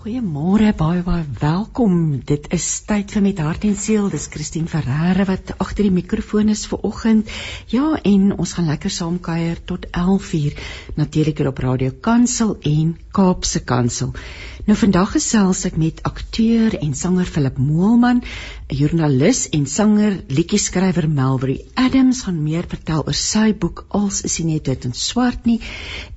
Goeiemôre, baie baie welkom. Dit is tyd vir met hart en siel. Dis Christine Ferreira wat agter die mikrofoon is vir oggend. Ja, en ons gaan lekker saam kuier tot 11:00 natuurlik op Radio Kansel en Kaapse Kansel. Nou vandag gesels ek met akteur en sanger Philip Moelman, joernalis en sanger, liedjie-skrywer Melvry Adams gaan meer vertel oor sy boek Als is nie net wit en swart nie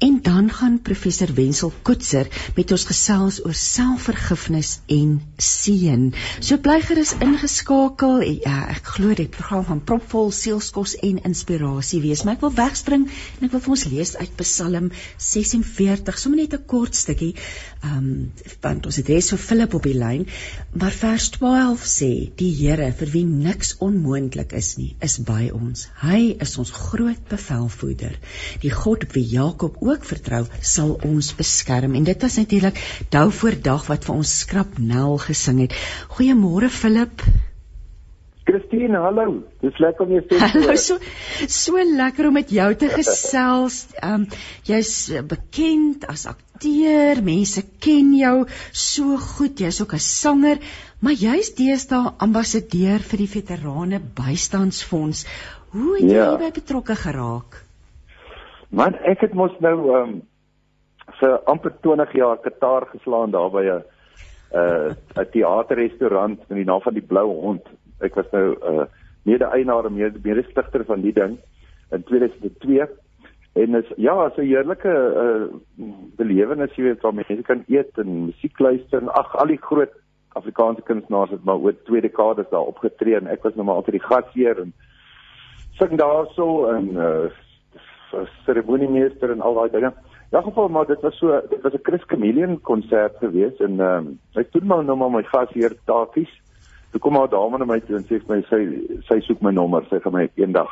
en dan gaan professor Wenzel Koetser met ons gesels oor selfvergifnis en seën. So bly gerus ingeskakel. Ja, ek glo dit program gaan propvol sielskos en inspirasie wees. Maar ek wil wegspring en ek wil vir ons lees uit Psalm 46, sommer net 'n kort stukkie. Ehm um, want ons het hier so Philip op die lyn, maar vers 12 sê die Here vir wie niks onmoontlik is nie, is by ons. Hy is ons groot bevelvoerder. Die God op wie Jakob ook vertrou, sal ons beskerm. En dit was natuurlik dou voor dag wat vir ons skrap Nel gesing het. Goeiemôre Philip. Christine, hallo. Dis lekker om jou te sien. Hallo, so so lekker om met jou te gesels. Ehm um, jy's bekend as akteur, mense ken jou so goed. Jy's ook 'n sanger, maar jy's deesdae ambassadeur vir die Veterane Bystandsfonds. Hoe het ja. jy by betrokke geraak? Man, ek het mos nou ehm um, vir amper 20 jaar Qatar geslaan daar by 'n 'n uh, teaterrestaurant met die naam van die Blou Hond ek was nou uh mede-eienaar en mede-stigter van die ding in 2002 en is ja, so 'n heerlike uh belewenis jy weet waar mense kan eet en musiek luister en ag al die groot Afrikaanse kunstenaars het maar oor twee dekades daar opgetree en ek was nou maar altyd die gasheer en sing daarso en uh seremoniemeester en al daai dinge. Ja, geval maar dit was so dit was 'n Chris Chameleon konsert geweest en ehm um, ek doen maar nou maar my gasheer taakies Toe kom haar dame na my toe en sê vir my sy sy soek my nommer, sy gaan my eendag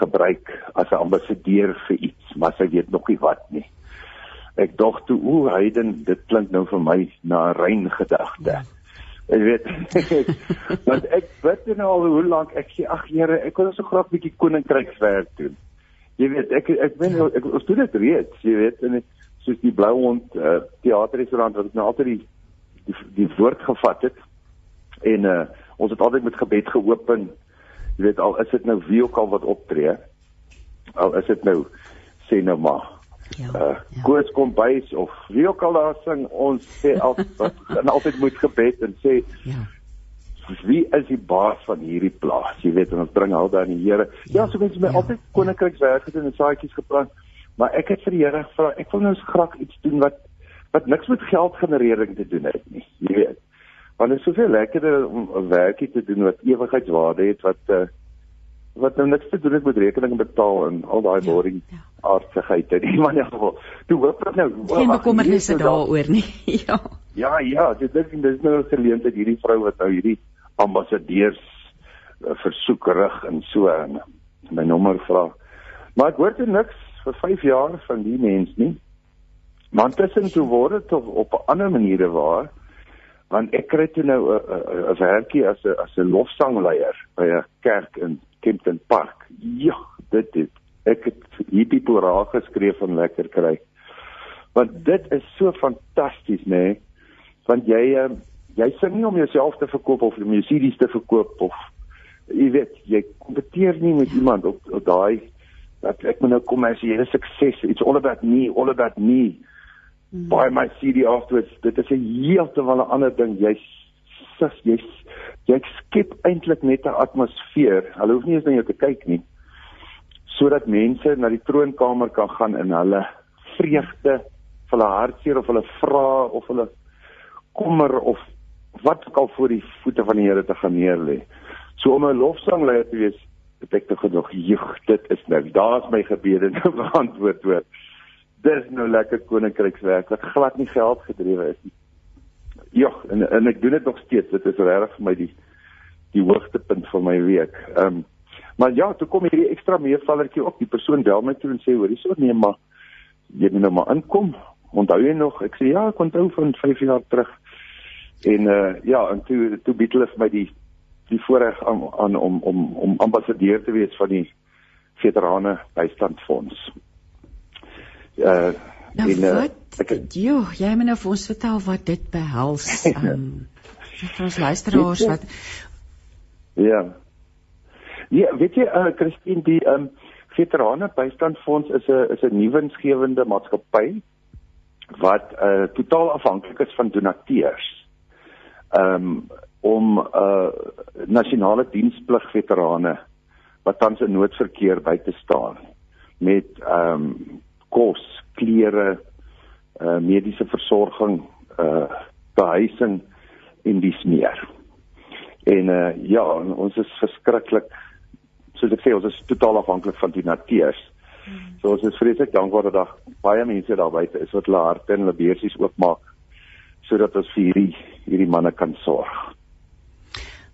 gebruik as 'n ambassadeur vir iets, maar sy weet nog nie wat nie. Ek dog toe, o, Hayden, dit klink nou vir my na 'n rein gedagte. Jy weet, want ek weet nou al hoe lank ek sê ag Here, ek wil so graag 'n bietjie koninkrykswerk doen. Jy weet, ek ek weet ek ons doen dit reeds, jy weet, en soos die Blou Hond uh, teaterrestaurant wat ek nou altyd die die, die woord gevat het en uh, ons het altyd met gebed geopen. Jy weet al is dit nou wie ook al wat optree. Al is dit nou sê nou maar. Ja. Uh, ja. Koos kom bys of wie ook al daar sing ons sê altyd en altyd moet gebed en sê ja. Wie is die baas van hierdie plaas? Jy weet ons bring al daai Here. Ja, ja so mense my ja, altyd ja. koninkrykswerk gedoen en saadjies geplant. Maar ek het vir die Here gevra, ek wil nou graag iets doen wat wat niks met geldgenerering te doen het nie. Jy weet. Want dit is soveel lekkerder om 'n werkie te doen wat ewigheidswaarde het wat uh, wat nou niks te doen het met rekeninge betaal en al daai ja, boring ja, ja. aardsigheid en die man in geval. Toe hoop ek nou geen bekommernisse daaroor nie. ja. Ja, ja, dit is dit is nou 'n geleentheid hierdie vrou wat nou hierdie ambassadeurs uh, versoek rig en so en my nommer vra. Maar ek hoor dit niks vir 5 jaar van die mens nie. Maar intussen toe word dit op 'n ander maniere waar want ek kry toe nou 'n werkie as 'n as 'n lofsangleier by 'n kerk in Kempton Park. Ja, dit dit ek het hierdie people raak geskryf van lekker kry. Want dit is so fantasties, nê? Nee? Want jy uh, jy sing nie om jouself te verkoop of om jou CD's te verkoop of jy weet, jy kompeteer nie met iemand op, op daai dat ek moet nou kom as jy 'n sukses, it's all about me, all about me. Mm. By my CD afterwards, dit is 'n heeltemal 'n ander ding. Jy sis, jy jy skep eintlik net 'n atmosfeer. Hulle hoef nie eens na jou te kyk nie. Sodat mense na die troonkamer kan gaan in hulle vreugde, vir hulle hartseer of hulle vra of hulle kommer of wat ook al voor die voete van die Here te gaan neerlê. So om 'n lofsangleier te wees, het ek te genoeg. Joeg, dit is nou. Daar's my gebede nou beantwoord word dis nou lekker koninkrykswerk wat glad nie geld gedrewe is nie. Ja, en en ek doen dit nog steeds. Dit is regtig vir my die die hoogtepunt van my week. Ehm um, maar ja, toe kom hierdie ekstra meevallertjie op. Die persoon bel my toe en sê hoor, hierso nee, maar jy moet nou maar inkom. Onthou jy nog? Ek sê ja, ek onthou van 5 jaar terug. En uh ja, en toe toe bied hulle vir my die die voorreg aan, aan om om om ambassadeur te wees van die veterane bystandfonds uh Nou en, uh, wat? Ek, jo, jy moet nou vir ons vertel wat dit behels. Um, vir ons luisteraars wat Ja. Ja, weet jy, uh, Christine, die um Veterane Bystandfonds is 'n is 'n nuwensgewende maatskappy wat uh totaal afhanklik is van donateurs. Um om uh nasionale diensplig veterane wat tans in noodverkeer by te staan met um kos, klere, uh mediese versorging, uh behuising en dis meer. En uh ja, ons is verskriklik soos ek sê, ons is totaal afhanklik van die natuur. Hmm. So ons is vreeslik dankbaar dat daar baie mense daar buite is wat hulle harte en hulle beursies oopmaak sodat ons vir hierdie hierdie manne kan sorg.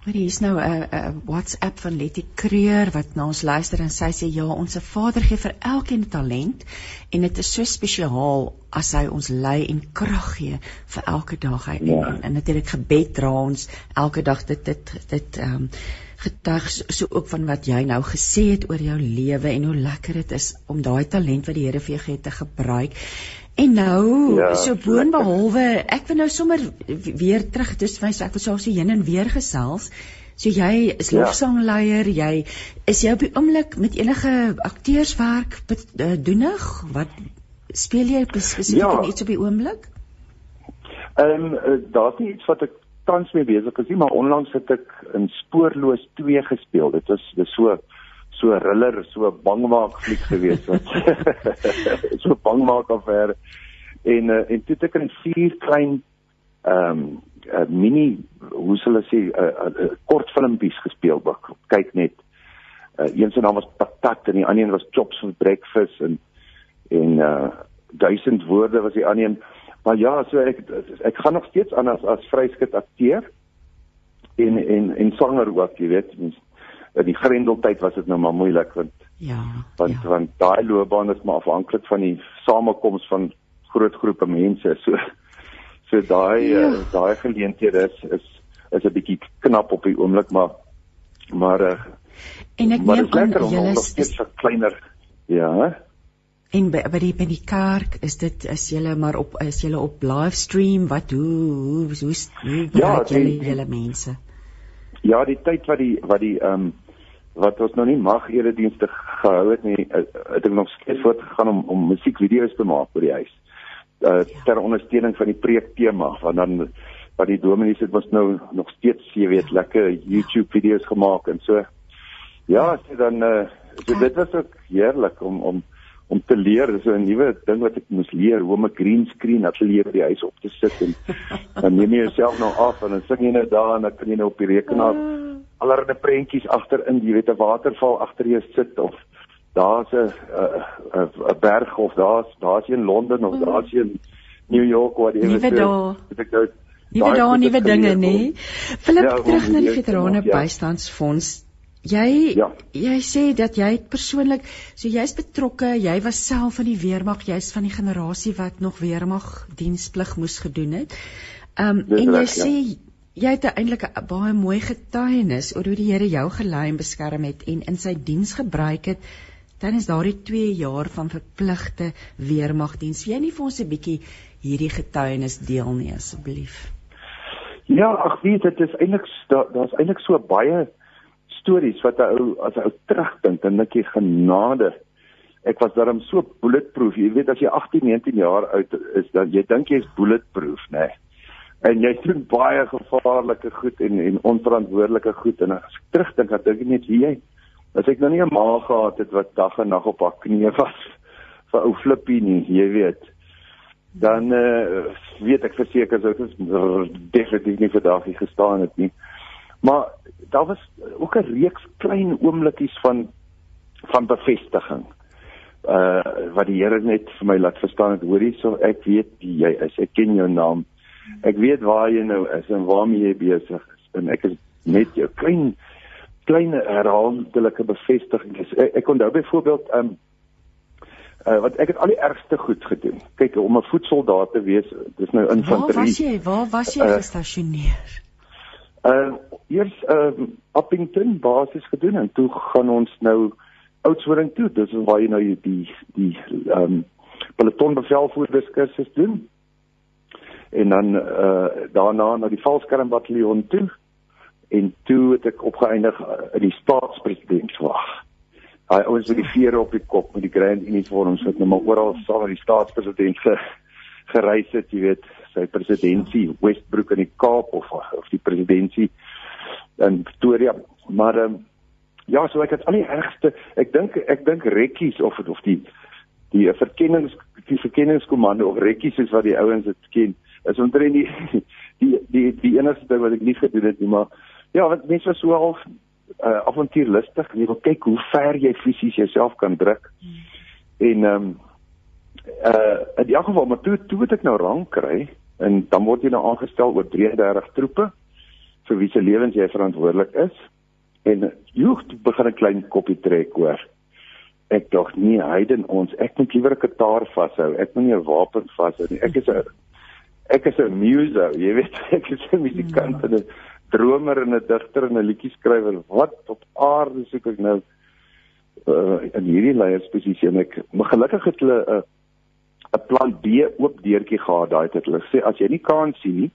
Maar hier is nou 'n WhatsApp van Letty Kreur wat na ons luister en sy sê ja, ons Vader gee vir elkeen talent en dit is so spesiaal as hy ons lei en krag gee vir elke dag hy ja. en, en natuurlik gebed dra ons elke dag dit dit dit ehm um, getuig so ook van wat jy nou gesê het oor jou lewe en hoe lekker dit is om daai talent wat die Here vir jou gee te gebruik. En nou, ja, so boonbehalwe, ek wil nou sommer weer terug, dis vir my so ek wil so so heen en weer gesels. So jy is ja. lofsangleier, jy is jy op die oomblik met enige akteurswerk eh, doenig? Wat speel jy spesifiek ja. iets op die oomblik? Ehm um, daar's nie iets wat ek tans mee besig is nie, maar onlangs het ek in Spoorloos 2 gespeel. Dit was dis so so riller, so bangmaak fliek gewees wat so bangmaak affære. En uh, en toe het ek in vier klein ehm um, uh, mini hoe sal ek sê uh, uh, uh, kort filmpies gespeel ook. Kyk net. Uh, een se naam was Patat en die ander een was Chops for Breakfast en en uh duisend woorde was die ander een. Maar ja, so ek ek gaan nog steeds aan as as vryskut akteur en en en sanger ook, jy weet, mens in die grendeltyd was dit nou maar moeilik want ja want ja. want daai loopbaan is maar afhanklik van die samekoms van groot groepe mense so so daai ja. uh, daai geleenthede is is is 'n bietjie knap op die oomblik maar maar uh, en ek neem aan julle is, is kleiner ja en by by die by die kerk is dit is julle maar op is julle op livestream wat hoe hoe hoe, hoe, ja, julle julle mense Ja, die tyd wat die wat die ehm um, wat ons nog nie mag eredienste gehou het nie, eh, het ek nog steeds voortgegaan om om musiekvideo's te maak vir die huis. Uh ter ondersteuning van die preek tema, want dan wat die dominees het was nou nog steeds, jy weet, lekker YouTube video's gemaak en so. Ja, so dan uh so dit was ook heerlik om om om te leer, dis 'n nuwe ding wat ek moes leer, hoe om 'n green screen ateljee by die huis op te sit en dan neem jy jouself nou af en dan sing jy net daar en dan kan jy nou op die rekenaar ah. allerlei prentjies agterin, jy weet 'n waterval agter jou sit of daar's 'n 'n berg of daar's daar's een Londen of daar's een New York wat jy weet. Ek nou Nuwe dae, nuwe dinge, nê? Philip ja, terug na die veterane ja. bystandsfonds. Jy ja. jy sê dat jy persoonlik so jy's betrokke, jy was self in die weermag, jy's van die generasie wat nog weermag diensplig moes gedoen het. Um en jy reg, sê ja. jy het eintlik 'n baie mooi getuienis oor hoe die Here jou gelei en beskerm het en in sy diens gebruik het tydens daardie 2 jaar van verpligte weermagdiens. Jy nie vir ons 'n bietjie hierdie getuienis deel nie asseblief. Ja, ag weet dit is eintlik daar's da eintlik so baie stories wat 'n ou as 'n ou terugdink en net jy genade. Ek was daarom so bulletproof. Jy weet as jy 18, 19 jaar oud is, dan jy dink jy's bulletproof, né? Nee. En jy doen baie gevaarlike goed en en onverantwoordelike goed en as ek terugdink, dan dink ek net wie jy as ek nou nie 'n ma gehad het wat dag en nag op haar knieë was vir ou Flippie nie, jy weet. Dan uh, weet ek verseker sou dit definitief nie vir daardie gestaan het nie. Maar daar was ook 'n reeks klein oomblikkies van van bevestiging. Uh wat die Here net vir my laat verstaan het, hoorie, so ek weet wie jy is. Ek ken jou naam. Ek weet waar jy nou is en waarmee jy besig is. En ek is net jou klein klein herhaaldelike bevestiging. Ek, ek onthou byvoorbeeld um uh wat ek het al die ergste goed gedoen. Kyk, om 'n voetsoldaat te wees, dis nou infanterie. Waar was jy? Waar was jy uh, gestasioneer? Uh eers uh Appington basis gedoen en toe gaan ons nou Oudtshoorn toe. Dis waar jy nou die die ehm um, peloton bevelvoerders kursus doen. En dan uh daarna na die valskermbataljon toe en toe het ek opgeëindig uh, in die staatspresident wag. Hy ouens met die vere op die kop met die grand uniforms wat nou maar oral saam met die staatspresident ge, gereis het, jy weet, sy presidentsie Westbrook in die Kaap of of die presidentsie in Pretoria. Maar um, ja, so ek het al die ergste, ek dink ek dink rekkies of of die die verkennings die verkenningskomando of rekkies soos wat die ouens dit ken is omtrent die die die die enigste ding wat ek nie gedoen het nie maar ja want mense was so half uh, avontuurlustig jy wil kyk hoe ver jy fisies jouself kan druk hmm. en ehm um, uh in elk geval maar toe toe het ek nou rang kry en dan word jy nou aangestel oor 33 troepe vir wie se lewens jy verantwoordelik is. En joeg begin 'n klein koppie trek hoor. Ek dog nee heiden ons ek moet liewer 'n kitaar vashou. Ek moet nie 'n wapen vashou nie. Ek is 'n ek is 'n muso jy weet. Ek is 'n musikant en 'n dromer en 'n digter en 'n liedjie skrywer wat op aarde soek ek nou uh, in hierdie leiersposisie? En ek maar gelukkig het hulle 'n uh, 'n plan B oop deurtjie gehad daai het hulle sê as jy nie kan sien nie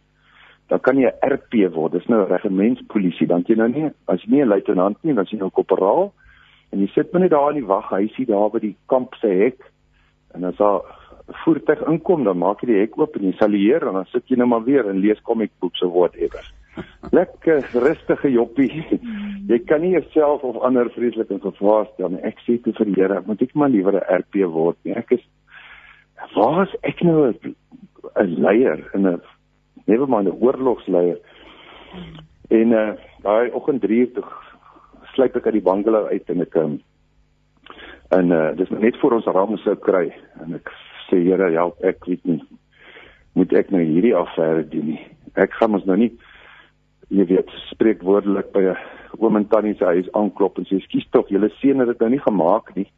dan kan jy 'n RP word. Dis nou regimentspolisie. Dan jy nou nie as jy nie 'n luitenant nie dan jy nou korporaal en jy sit net daar in die waghuisie daar by die kamp se hek. En as daar voertuig inkom dan maak jy die hek oop en jy salueer en dan sit jy nou maar weer en lees komiekboeke so whatever. Lekker rustige joppie. Jy kan nie jouself of ander vreeslik in gevaar stel nie. Ek sê te vir die Here moet ek maar liewer 'n RP word nie. Ek is waar is ek nou 'n leier in 'n never mind 'n oorlogsleier. En uh daai oggend 3 uur toe sluip ek uit die bungalow uit en ek um, en uh dis net voor ons raam sou kry en ek sê Here help ek weet nie moet ek nou hierdie affære doen nie. Ek gaan mos nou nie jy weet spreekwoordelik by 'n oom en tannie se huis aanklop en sê skus tog julle seun het dit nou nie gemaak nie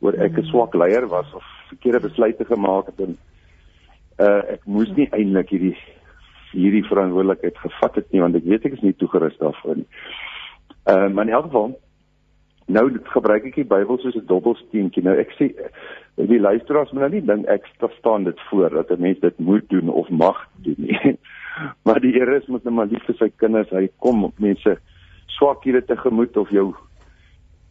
oor ek 'n swak leier was of verkeerde besluite gemaak het en uh ek moes nie eintlik hierdie hierdie verantwoordelikheid gevat het nie want ek weet ek is nie toegerus daarvoor nie. Ehm uh, maar in elk geval nou gebruik ek die Bybel soos 'n dobbelsteentjie. Nou ek sê die luisteraars moet nou nie dink ek staan dit voor dat 'n mens dit moet doen of mag doen nie. maar die Here is moet net maar lief vir sy kinders. Hy kom mense swakhede tegemoet of jou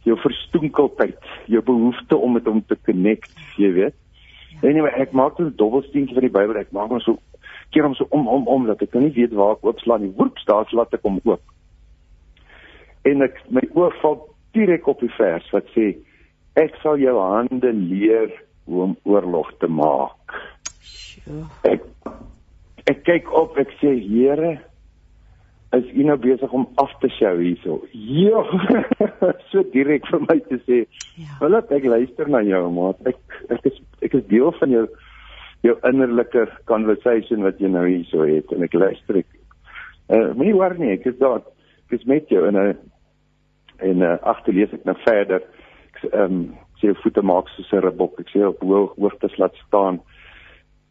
jou verstoenkeldheid, jou behoefte om met hom te connect, jy weet. Anyway, ek maak dit 'n dobbelsteentjie van die Bybel. Ek maak hom so keer hom so om om om dat ek nou nie weet waar ek oopslaan nie. Woep, daar laat ek hom oop. En ek my oog val direk op die vers wat sê ek sal jou hande leer hoe om oorlog te maak. Ek ek kyk op, ek sê Here, is U nou besig om af te sjou hierso? Ja. so direk vir my te sê. Ja. Wil ek luister na jou, maat. Ek ek is ek is deel van jou jou innerlike conversation wat jy nou hier so het en ek luister ek. Uh moenie worry nie, ek is daar. Ek is met jou en 'n en uh, agterlees ek nou verder. Ek ehm um, sê jou voete maak soos 'n ribbok. Ek sê op hoog hoogtes laat staan.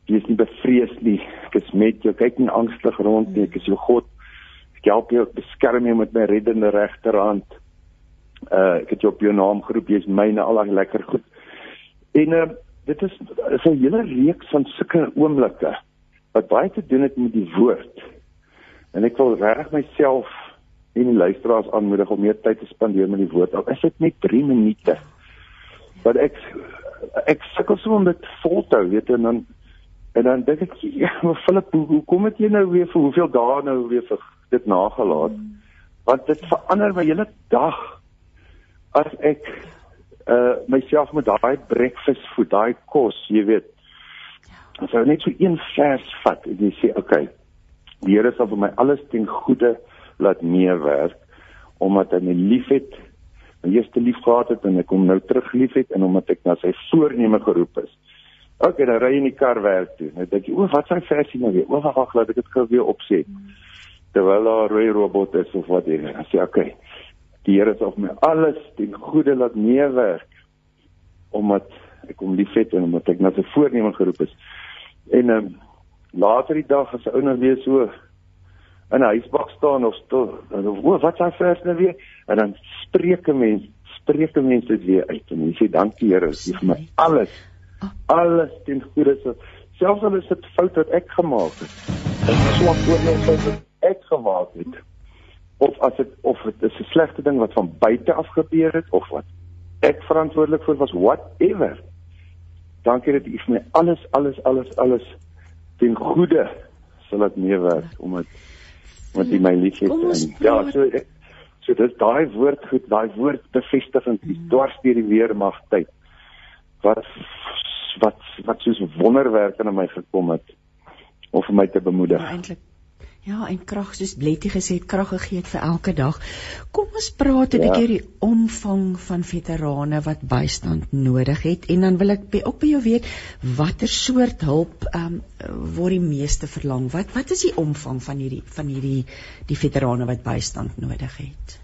Jy is nie bevrees nie. Ek is met jou. Kyk nie angstig rond nie. Ek is jou God. Help jou beskerm jou met my reddende regterhand. Uh ek het jou op jou naam geroep. Jy is myne al daai lekker goed. En uh dit is, is 'n hele reeks van sulke oomblikke wat baie te doen het met die woord. En ek wil regtig myself en die luisteraars aanmoedig om meer tyd te spandeer met die woord. Al is dit net 3 minute. Want ek ek sukkel so om dit vol te hou, weet jy, en dan en dan dink ek, ja, maar Philip, hoe, hoe kom dit jy nou weer vir hoeveel dae nou weer vir dit nagelaat? Want dit verander my hele dag as ek uh myself met daai breakfast food, daai kos, jy weet. As jy net so een vers vat en jy sê, "Oké, okay, die Here sal vir my alles ten goeie laat meewerk omdat hy my liefhet, my eerste lief gehad het en ek hom nou terug liefhet en omdat ek na sy voorneme geroep is." Oké, okay, dan ry jy in die kar werk toe. Nou dink jy, "O, wat s'hy versie nou weer? O, wag, laat ek dit gou weer opsê." Terwyl daar 'n rooi robot is of wat jy, dan sê, "Oké, okay, die Here sal my alles ten goeie laat meewerk omdat ek hom liefhet en omdat ek na sy voorneme geroep is. En ehm um, later die dag as 'n ou nou weer so in 'n huisbak staan of stil, dan o, wat s'n vers nou weer? En dan spreek 'n mens, spreek 'n mens dit weer uit en jy sê dankie Here, vir my alles Ah. Alles ten goeie se selfs al is dit fout wat ek gemaak het. Dit is swak oorlewing wat ek gemaak het. Of as dit of dit is 'n slegte ding wat van buite af gebeur het of wat ek verantwoordelik vir was whatever. Dankie dat u vir my alles alles alles alles ten goeie sal dit meewerk omdat omdat u my liefhet en ja so ek, so dis daai woord goed daai woord bevestiging mm. dwars deur die weermag tyd wat wat wat soos wonderwerke na my gekom het om vir my te bemoedig. Ja, eintlik. Ja, en krag soos Bletty gesê het, krag gegee vir elke dag. Kom ons praat 'n ja. bietjie oor die omvang van veterane wat bystand nodig het en dan wil ek by, ook by jou weet watter soort hulp ehm um, word die meeste verlang? Wat wat is die omvang van hierdie van hierdie die veterane wat bystand nodig het?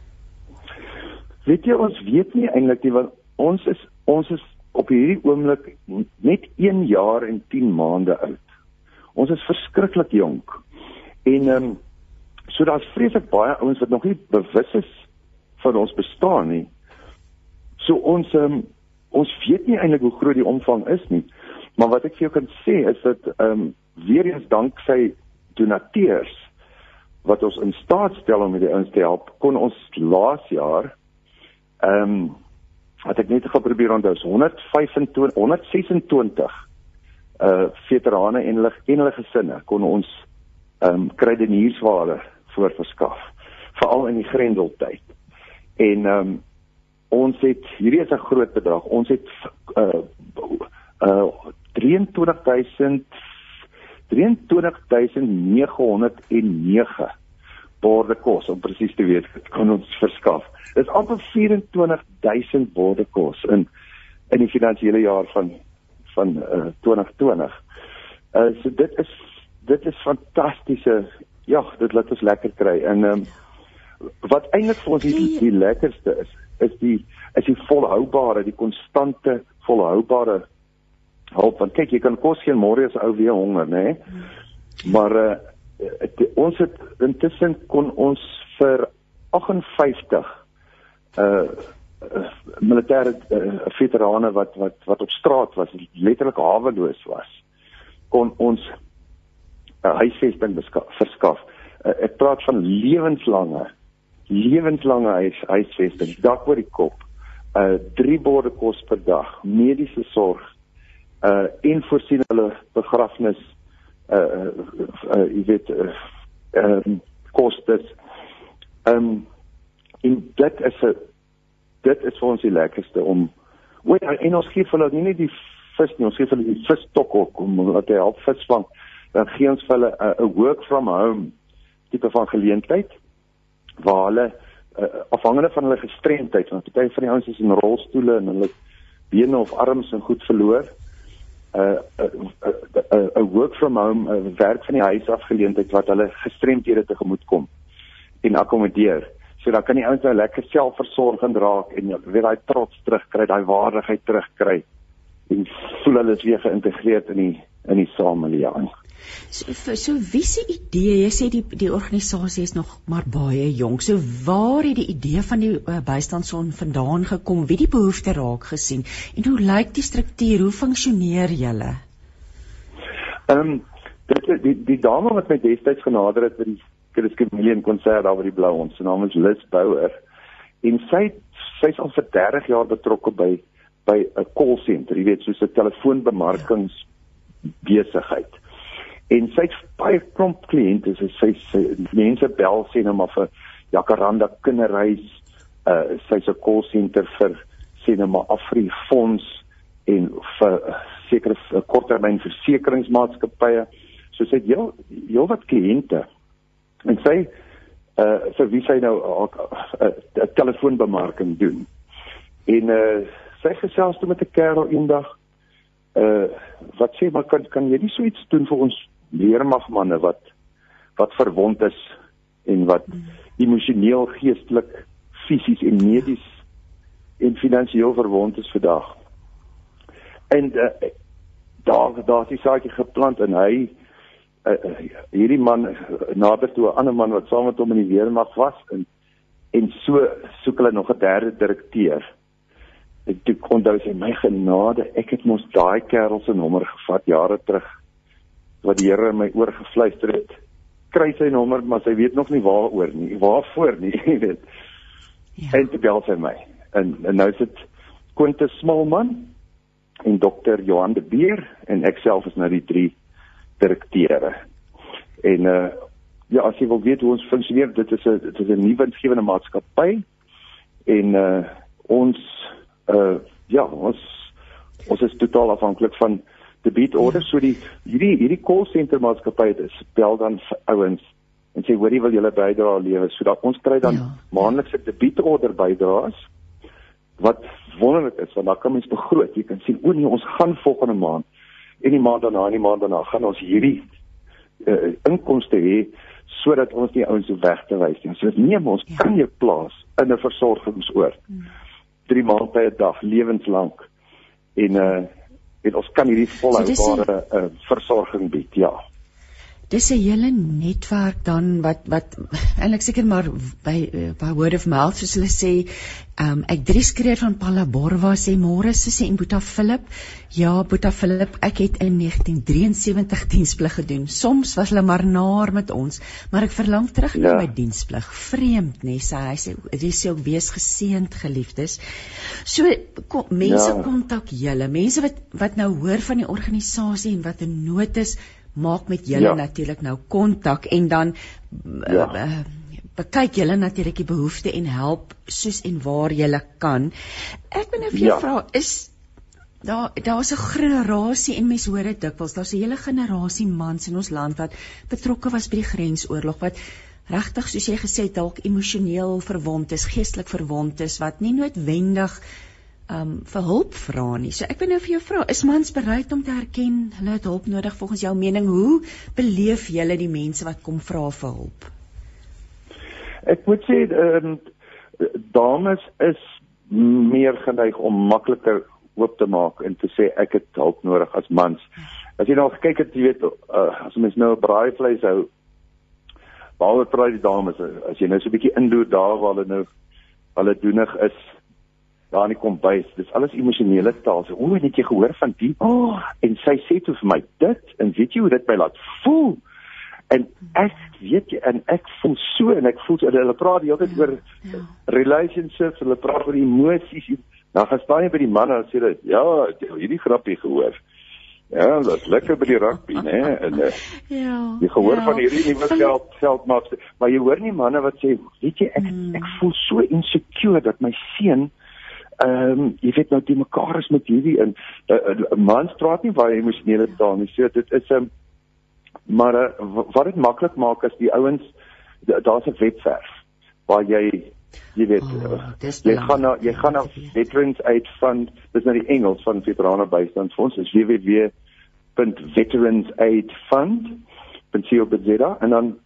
Weet jy ons weet nie eintlik nie want ons is ons is op hierdie oomblik net 1 jaar en 10 maande oud. Ons is verskriklik jonk. En ehm um, so daar's vreeslik baie ouens wat nog nie bewus is van ons bestaan nie. So ons ehm um, ons weet nie eintlik hoe groot die omvang is nie. Maar wat ek vir jou kan sê is dat ehm um, weer eens dank sy donateurs wat ons in staat stel om die ouens te help, kon ons laas jaar ehm um, wat ek net geprobeer onthou is 125 126 uh veterane en hulle en hulle gesinne kon ons ehm um, krydeniersware voorverskaf veral in die grendeltyd. En ehm um, ons het hierdie is 'n groot bedrag. Ons het uh uh 23000 23909 borde kos om presies te weet kon ons verskaf. Dit is amper 24000 borde kos in in die finansiële jaar van van uh, 2020. Uh so dit is dit is fantastiese ja, dit laat ons lekker kry. En ehm um, wat eintlik vir ons die, die lekkerste is, is die is die volhoubare, die konstante volhoubare hulp. Want kyk, jy kan kos geen môre as ou weer honger? Nee? Maar uh het, ons het intussen kon ons vir 58 uh, militêre uh, veterane wat wat wat op straat was, letterlik haweloos was, kon ons uh, huisvesting verskaf. Uh, ek praat van lewenslange lewenslange huis, huisvesting, dak oor die kop, uh drie borde kos per dag, mediese sorg, uh en voorsien hulle begrafnis uh uh jy weet uh um, kostes. Um, en dit is 'n dit is vir ons die lekkerste om o, en ons gee vir hulle nie net die vis nie, ons gee vir hulle die visstok ook om wat hy help visvang. Dan gee ons vir hulle 'n work from home tipe van geleentheid waar hulle uh, afhangende van hulle gestremdheid, want party van die ouens is in rolstoele en hulle bene of arms en goed verloor. 'n 'n 'n work from home, 'n werk van die huis afgeleentheid wat hulle gestremdhede tegemoet kom en akkommodeer. So dan kan die ouens nou lekker selfversorgend raak en weer daai trots terugkry, daai waardigheid terugkry en voel hulle is weer geïntegreer in die in die samelewing. So so wie se idee? Jy sê die die organisasie is nog maar baie jonk. So waar het die idee van die uh, bystandsson vandaan gekom? Wie die behoefte raak gesien? En hoe lyk die struktuur? Hoe funksioneer julle? Ehm um, dit die die dame wat my destyds genader het by die Chris Chameleon konsert daar by die Blou Hond, sy naam is Liz Bouwer. En sy sy's al vir 30 jaar betrokke by by 'n call center, jy weet, soos 'n telefoonbemarkings besigheid. En sy het baie klomp kliënte so sy sy mense bel sê nou maar vir Jacaranda kinderhuis uh sy's 'n call center vir sê nou maar Afri fonds en vir uh, sekere uh, korttermyn versekeringsmaatskappye so sy het heel heel wat kliënte. En sy uh vir wie sy nou 'n uh, uh, telefoonbemarking doen. En uh sy gesels toe met 'n kerel eendag uh wat sê maar kan kan jy nie so iets doen vir ons leermagmanne wat wat verwond is en wat emosioneel, geestelik, fisies en medies en finansiëel verwond is vandag. En uh, daar daar is saak geplant en hy uh, hierdie man nader toe 'n ander man wat saam met hom in die weermag was en en so soek hulle nog 'n derde direkteur. Ek toe kon daai sê my genade, ek het mos daai kerel se nommer gevat jare terug wat die Here in my oor gefluister het. Kry sy nommer, maar sy weet nog nie waaroor nie, waarvoor nie, jy weet. Ja. En toe bel sy my. En, en nou sit Quintus Smalman en dokter Johan de Beer en ek self is nou die drie direkteure. En uh ja, as jy wil weet hoe ons funksioneer, dit is 'n dit is 'n nuwe winsgewende maatskappy en uh ons uh ja, ons ons is totaal afhanklik van debit orders. Ja. So die hierdie hierdie call center maatskappy het bel dan ouens en sê hoorie wil julle bydra lewe sodat ons kry dan ja. maandelikse debit order bydraes wat wonderlik is want dan kan mens begroot. Jy kan sien o nee, ons gaan volgende maand en die maand daarna en die maand daarna gaan ons hierdie uh, inkomste hê sodat ons nie ouens so weg te wys nie. So neem ons ja. kan jou plaas in 'n versorgingsoord. Hmm. 3 maande 'n dag lewenslank. En uh en ons kan hierdie volhoubare so uh, versorging bied. Ja dis 'n hele netwerk dan wat wat eintlik seker maar by by word of mouth soos hulle sê. Um, ek drie skreer van Palaborwa sê môre sussie en Boeta Philip ja Boeta Philip ek het in 1973 diensplig gedoen. Soms was hulle maar naar met ons maar ek verlang terug ja. na my diensplig. Vreemd nê sê hy. Sê dis ook wees geseënd geliefdes. So kom, mense ja. kontak julle. Mense wat wat nou hoor van die organisasie en wat in nood is maak met julle ja. natuurlik nou kontak en dan ja. uh, uh, bekyk julle natuurlik die behoeftes en help soos en waar julle kan. Ek wil nou vir jou ja. vra is daar daar's 'n generasie en mense hoor dit dikwels daar's 'n hele generasie mans in ons land wat betrokke was by die grensoorlog wat regtig soos jy gesê het dalk emosioneel verwond is, geestelik verwond is wat nie noodwendig um vir hulp vra nie. So ek wil nou vir jou vra, is mans bereid om te erken hulle het hulp nodig volgens jou mening? Hoe beleef julle die mense wat kom vra vir hulp? Ek moet sê um, dames is meer geneig om makliker oop te maak en te sê ek het hulp nodig as mans. As jy nou kyk het jy weet uh, as mens nou 'n braaivleis hou behalwe vir die dames as jy nou so 'n bietjie inloer daar waar hulle nou hulle doenig is daar in die kombuis. Dis alles emosionele taal. So, o, het jy gehoor van die? O, oh, en sy sê toe vir my dit en weet jy hoe dit my laat voel? En ek weet jy en ek voel so en ek voel so hulle praat die hele tyd oor ja. relationships, hulle praat oor emosies. Dan gaan staan jy by die manne en sê dat ja, hierdie grappie gehoor. Ja, dit lekker by die rugby, né? En uh, ja. Jy gehoor ja. van hierdie nuwe geld geld maak, maar jy hoor nie manne wat sê, weet jy, ek mm. ek voel so insecure dat my seun ehm um, jy weet nou die mekaar is met hierdie in 'n uh, eh, uh, eh, man praat nie baie emosionele taal nie. So dit is 'n um, maar uh, wat dit maklik maak is die ouens daar's 'n webwerf waar jy jy weet oh, jy gaan na jy gaan na veterans aid fund dis nou die Engels van veterane bystandsfonds is www.veteransaidfund.co.za en dan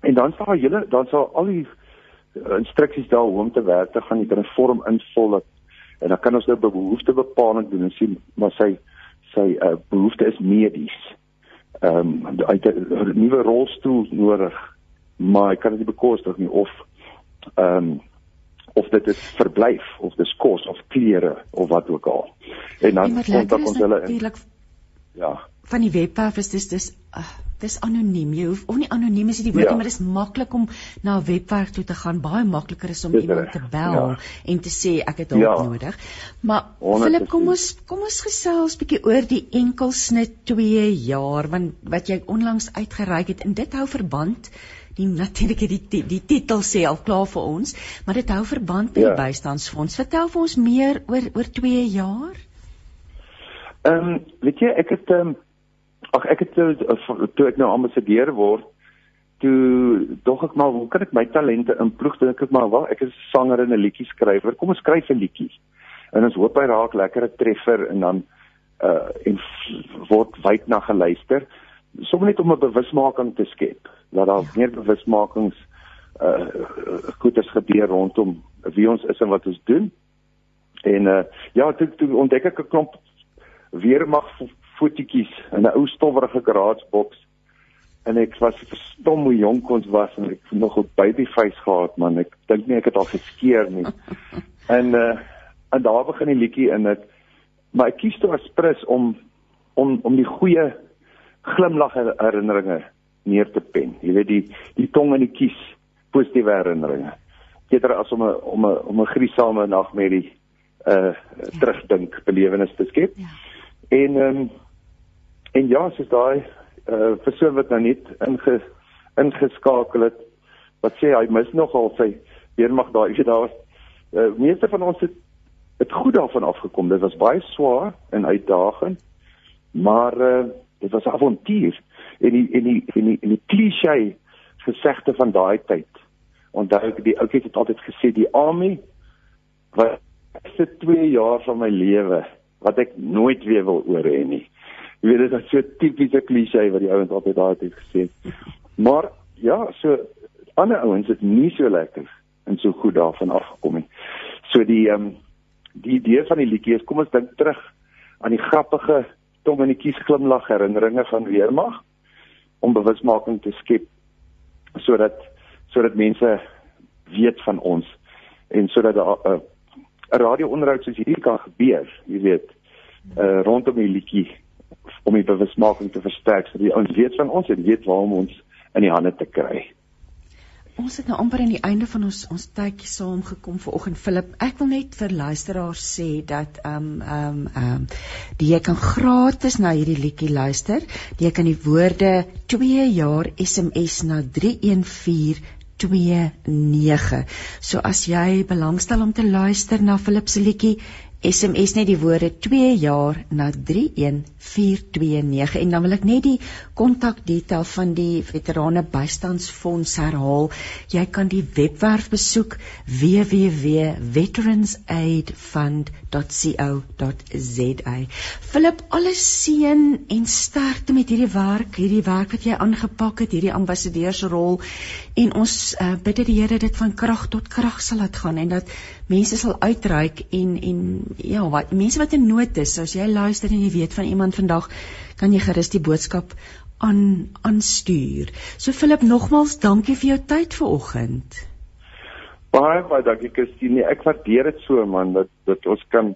en dan sal jy dan sal al die instruksies daar hoe om te werk te gaan jy kan 'n vorm invul dat en dan kan ons nou behoefte bepaling doen en sien maar sy sy uh, behoefte is medies. Ehm um, hy het 'n nuwe rolstoel nodig, maar hy kan dit nie bekostig nie of ehm um, of dit is verblyf of dis kos of klere of wat ook al. En dan kontak ons hulle in. Ja. Van die webwerf is dis dis uh, dis anoniem. Jy hoef of nie anoniem is die woord ja. nie, maar dis maklik om na 'n webwerf toe te gaan. Baie makliker is om dis iemand te bel ja. en te sê ek het hulp ja. nodig. Maar Philip, kom ons kom ons gesels bietjie oor die enkelsnit 2 jaar want wat jy onlangs uitgereik het en dit hou verband die natuurlik die, die die titel sê al klaar vir ons, maar dit hou verband met ja. die bystandsfonds. Vertel vir ons meer oor oor 2 jaar. Ehm um, weet jy ek het um, Ag ek het toe, toe ek nou ambassadeur word, toe dog ek maar hoe kan ek my talente inploeg? Dink ek maar, wel, ek is sanger en 'n liedjie skrywer. Kom ons skryf 'n liedjie. En ons hoop hy raak lekker 'n treffer en dan uh en word wyd na geluister. Sommige net om 'n bewusmaking te skep. Dat daar ja. meer bewusmakings uh goeders gebeur rondom wie ons is en wat ons doen. En uh ja, toe, toe ontdek ek 'n klomp weermag fotootjies in 'n ou stowwerige garaasboks en ek was verstom hoe jonk ons was en ek nog 'n baby face gehad man ek dink nie ek het al geskeer nie en uh en daar begin die liedjie in dit maar ek kies toe as prins om om om die goeie glimlag herinneringe neer te pen. Jy weet die die tong in die kies positiewe herinneringe. Eerder as om 'n om 'n om 'n griesame nagmerrie uh terugdink belewenis te skep. Ja. En ehm um, en ja, soos daai uh persoon wat nou net inge ingeskakel het wat sê hy mis nogal sy weermag daai jy daar was uh, meeste van ons het het goed daarvan afgekom. Dit was baie swaar en uitdagend. Maar uh dit was 'n avontuur en die en die en die, die klise gesegde van daai tyd. Onthou ek die ouetjie het altyd gesê die army wat se 2 jaar van my lewe wat ek nooit weer wil oor hê nie. Jy weet dit is so tipiese klise wat die ouens altyd daai tyd gesê het. Maar ja, so ander ouens het nie so lekker en so goed daarvan afgekom nie. So die ehm um, die idee van die liedjie is kom ons dink terug aan die grappige tong in die kies glimlag herinneringe van weermag om bewusmaking te skep sodat sodat mense weet van ons en sodat 'n 'n radio-onderhoud soos hierdie kan gebeur, jy weet, uh rondom die liedjie om die bewusmaking te versterk sodat die ouens weet van ons en weet waar om ons in die hande te kry. Ons het nou amper aan die einde van ons ons tydjie saam gekom vanoggend Philip. Ek wil net vir luisteraars sê dat ehm um, ehm um, ehm um, die jy kan gratis na hierdie liedjie luister. Jy kan die woorde 2 jaar SMS na 31429. So as jy belangstel om te luister na Philip se liedjie, SMS net die woorde 2 jaar na 31429 en dan wil ek net die kontakdetail van die veterane bystandsfonds herhaal. Jy kan die webwerf besoek www.veteransaidfund.co.za. Philip, alles seën en sterkte met hierdie werk, hierdie werk wat jy aangepak het, hierdie ambassadeursrol en ons uh, bid dat die Here dit van krag tot krag sal laat gaan en dat mense sal uitreik en en ja, wat mense wat in nood is, as jy luister en jy weet van iemand vandag, kan jy gerus die boodskap aan aanstuur. So Philip, nogmals dankie vir jou tyd vanoggend. Baie baie dankie Christine. Ek waardeer dit so man dat dat ons kan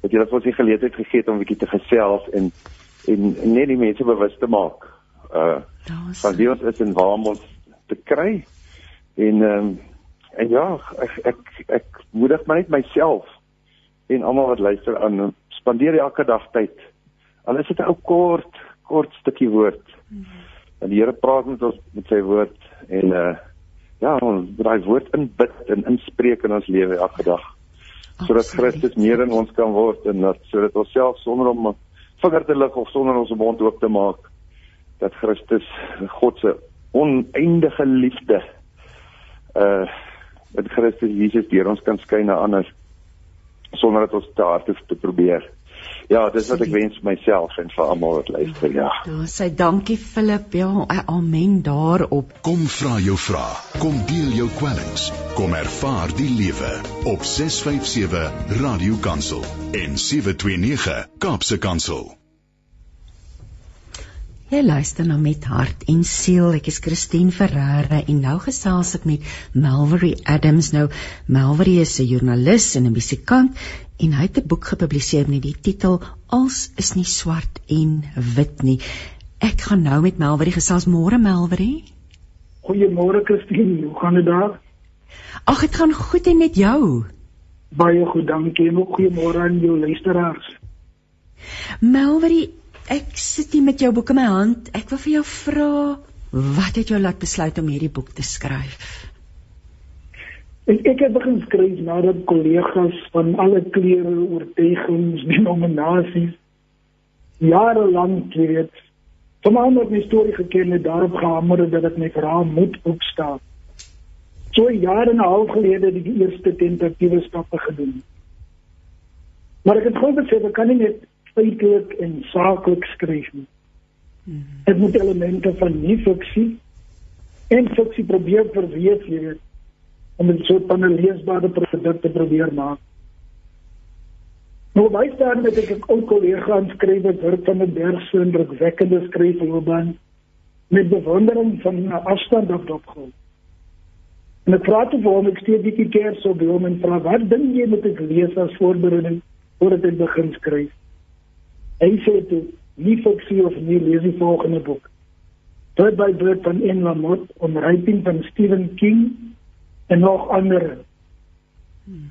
dat jy het ons die geleentheid gegee om 'n bietjie te gesels en en net die mense bewus te maak. Uh van wie ons is en waar ons te kry. En ehm um, en ja, ek ek ek moedig my net myself en almal wat luister aan spandeer elke dag tyd. Al is dit 'n ou kort kort stukkie woord. -hmm. En die Here praat met ons met sy woord en uh ja, ons daai woord inbid en inspreek in ons lewe elke dag. Sodat Christus meer in ons kan word en dat sodat ons self sonder om vinger te lig of sonder ons mond oop te maak dat Christus God se oneindige liefde uh met Christus Jesus deur ons kan skyn na ander sonder dat ons te hard hoef te probeer. Ja, dis wat ek wens myself en vir almal wat luister, ja. Ja, sê dankie Philip. Ja, amen daarop. Kom vra jou vrae. Kom deel jou kwellings. Kom ervaar die lewe op 657 Radio Kansel en 729 Kaapse Kansel. Jy luister na met hart en siel. Ek is Christine Ferreira en nou gesels ek met Malvery Adams. Nou Malvery is 'n joernalis en 'n musikant en hy het 'n boek gepubliseer met die titel Als is nie swart en wit nie. Ek gaan nou met Malvery gesels môre Malvery. Goeiemôre Christine, hoe gaan dit daar? Ag, dit gaan goed en met jou? Baie goed, dankie. En ook goeiemôre aan jou luisteraars. Malvery, Ek sit hier met jou boek in my hand. Ek wil vir jou vra, wat het jou laat besluit om hierdie boek te skryf? Ek ek het begin skryf nadat kollegas van alle kleure, oortuigings, denominasies jare lank weet, sommer met my storie geken het daarop gehamer dat dit my verhaal moet opstaan. So jare en 'n half gelede het ek die eerste tentatiewe stappe gedoen. Maar ek het gou besef ek kan nie net feitelik en saaklik skryf nie. Mhm. Dit moet elemente van nie fiksie en fiksie probeer verweef weet om dit so 'n leesbare produk te probeer maak. Nou baie staan met ek ook kollega aan skryf wat werk van 'n berse en drukwekkende skryfloopbaan met bewondering van 'n afstand op dop gehou. En ek toe vir hom, ek steek bietjie kers op hom en vra wat dink jy moet ek lees as voorbereiding voordat ek begin skryf? Hy sê toe, nie fiksie of nie lees die volgende boek. Bird by Bird van Ian Lamott, Onryping van Stephen King en nog ander. Hmm.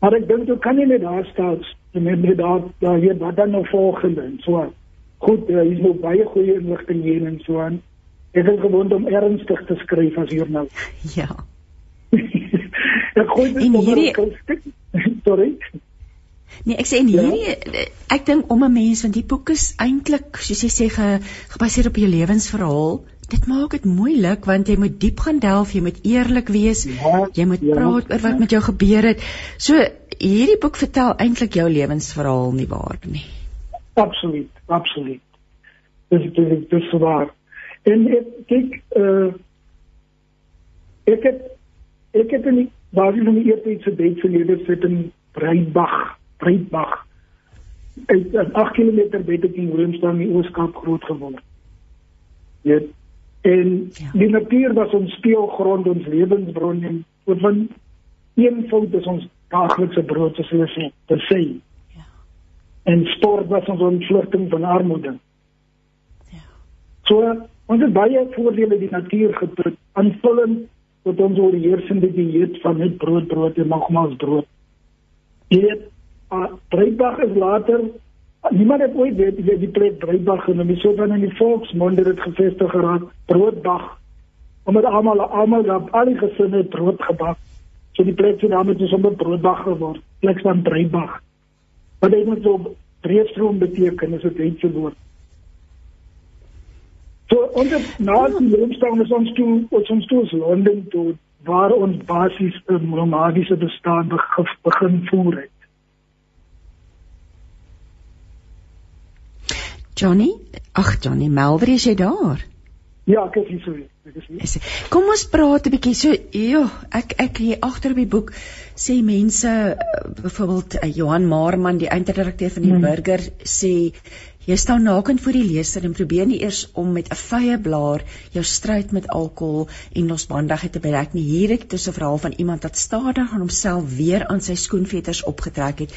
Maar ek dink jy kan nie net daar staan en net daar daar hier wat dan nog volgende en so aan. Goed, daar is nog baie goeie inligting hier en so aan. Ek is gewoond om ernstig te skryf as hier nou. Ja. ek gooi dit in hierdie Sorry. Nee, ek sê in ja? hierdie ek dink om 'n mens want die boek is eintlik soos jy sê ge, gebaseer op jou lewensverhaal. Dit maak dit moeilik want jy moet diep gaan delf, jy moet eerlik wees, ja, jy moet ja, praat oor wat met jou gebeur het. So hierdie boek vertel eintlik jou lewensverhaal nie waar nie. Absoluut, absoluut. Dis dis dis waar. En ek kyk uh ek het ek het in waar jy nou eers iets gedink vir lewe sit in Breitbach, Breitbach. Ek is 8 km buite die Willemstad in die Ooskaap groot geword. Ja. En ja. die natuur was ons speelgrond, ons lewensbron en wat van een fout is ons daaglikse brood soos hulle sê, te sê. Ja. En sport was ons ontvlugting van armoede. Ja. So Ons het baie voordele die natuur getrek aanvullend tot ons oorheersende dieet van net brood brood en nogmaals brood. Dit uh, Breitbach is later niemand het ooit weet wie die plek Breitbach genoem het, so dan in die volksmond het dit gevestig geraak broodbach omdat almal almal op al die gesinne brood gebak. So die plek het daarmee dus sommer broodbach geword. Plek van Breitbach. Wat dit net so breedstroom beteken, is dit iets geword. So ons het na die leefstyl is ons toe ons ons toe is Londen toe waar ons basies 'n nomadiese bestaan begin voer het. Johnny, ag Johnny, Melver is jy daar? Ja, ek is hier so. Ek is hier. Kom ons praat 'n bietjie. So, ja, ek ek hier agter op die boek sê mense byvoorbeeld uh, Johan Marman, die eindredakteur van die hmm. Burger sê Jy staan naken voor die leser en probeer nie eers om met 'n vye blaar jou stryd met alkohol en losbandigheid te bereik nie. Hier het jy 'n verhaal van iemand wat stadig aan homself weer aan sy skoenveters opgetrek het.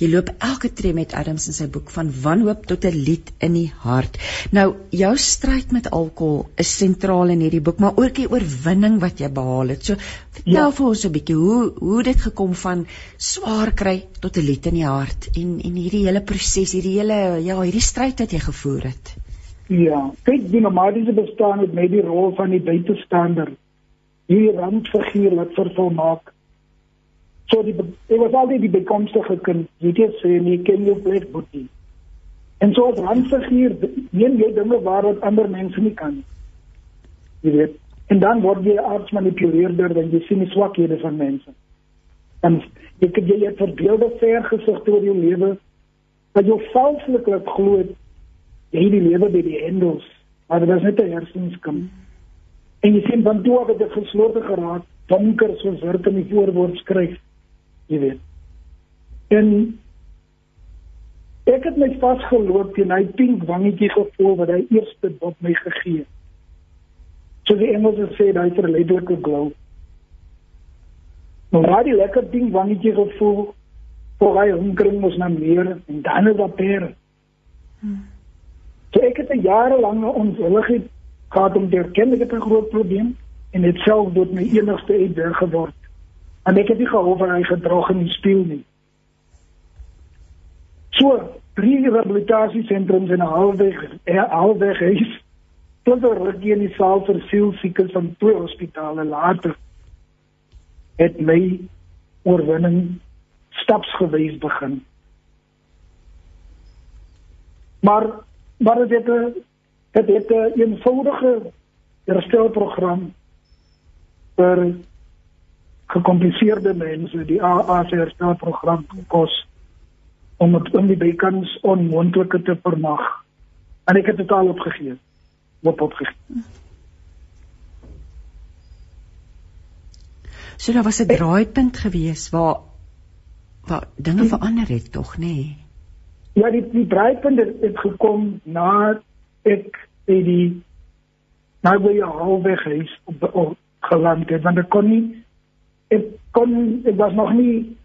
Jy loop elke tree met Adams in sy boek van wanhoop tot 'n lied in die hart. Nou, jou stryd met alkohol is sentraal in hierdie boek, maar ook die oorwinning wat jy behaal het. So, vertel ja. vir ons 'n bietjie hoe hoe dit gekom van swaar kry tot 'n lied in die hart en en hierdie hele proses, hierdie hele ja, hierdie stryd wat jy gevoer het. Ja, kyk, die nomadiese bestaan het met die rol van die buitestander hier randfiguur wat vervul maak So die dit was altyd die bekomstige kind. Jy weet sê nie ken jou plek boetie. En so as randfiguur neem jy dinge waar wat ander mense nie kan. Jy weet. En dan word jy arts manipuleerder dan jy sien die swakhede van mense. En jy kan jy het verbeelde vergesig oor jou lewe dat jy valsliklik glo jy die lewe by die endels. Maar dit is net 'n hersenskim. En jy sien van toe af het dit geslote geraak, donker soos word in die voorwoord skryf jy weet. En ek het my vasgeloop teen hy pink wangetjie gevoel wat hy eerste op my gegee het. So die Engelse sê 'n ledelike glow. Waar die lekker ding wangetjie gevoel voor hy honger moes na meer en dan is daar per. Hmm. So ek het 'n jarelange onwilligheid gehad om te erken dat ek 'n groot probleem en dit self tot my enigste uitdaging geword. En ek het nie gehou van hy gedrag in die speel nie. So, drie rehabilitasiesentrums in 'n halfweg, 'n halfweg huis. Tot er rukkie in die saal vir sielsiekes van twee hospitale later het my oorwinning stapsgewys begin. Maar maar dit het dit het 'n eenvoudige herstelprogram vir gekompliseerde mense die AACR program kos om dit om die bekans onmoontlike te vermag. En ek het dit al opgegee. Wat opgegee. So daar was 'n draaipunt gewees waar waar dinge verander het tog, nê? Nee? Ja, die die draaipunt het, het gekom na ek by die nou by jou halfweg huis op, op geland het want ek kon nie ek kon ek was nog nie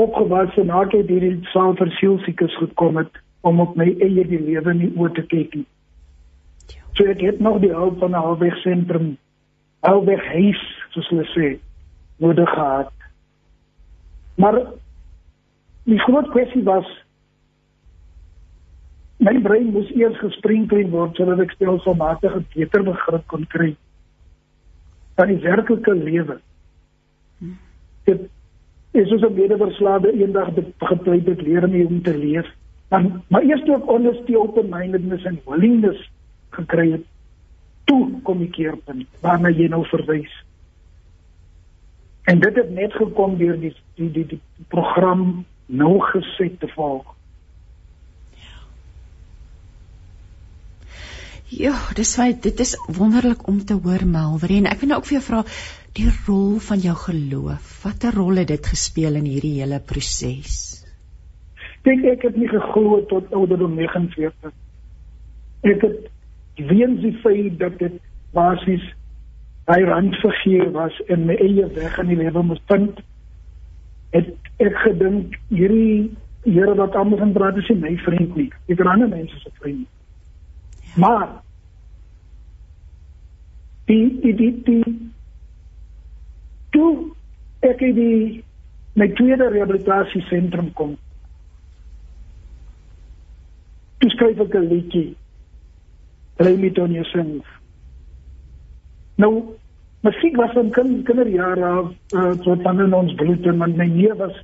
opgewas en nadat ek hierdie saal vir sielsiekes gekom het om op my eie die lewe nie oor te kyk nie. So ek het nog die hulp van 'n halfweg sentrum, halfweg huis, soos hulle sê, nodig gehad. Maar die groot kwessie was my brein moes eers gesprenkel word sodat ek stelselmatig 'n beter begrip kon kry van die werklike lewe. Dit is soos 'n medeverslaafde eendag gepleit het leer om te leef. Maar maar eers toe ek honesty open-mindedness en willingness gekry het, toe kom ek hier op waarna jy nou verwys. En dit het net gekom deur die die die die program nou geset te volg. Ja, dis why dit is wonderlik om te hoor Melvin en ek wil nou ook vir jou vra die rol van jou geloof. Watter rol het dit gespeel in hierdie hele proses? Dink ek het nie geglo tot ouderdom 49. Ek het weens die feit dat dit basies hy randfiguur was in my eie weg in die lewe moes vind. Het ek gedink hierdie Here wat almal van praat is my vriend nie. Ek ran aan mense se vriend. Maar die die die die toe ek die my tweede rehabilitasie sentrum kom toe skryf ek 'n liedjie. Blame it on yourself. Nou, musiek was van kind, kinderjare af, uh, so van in ons bloed en my neef was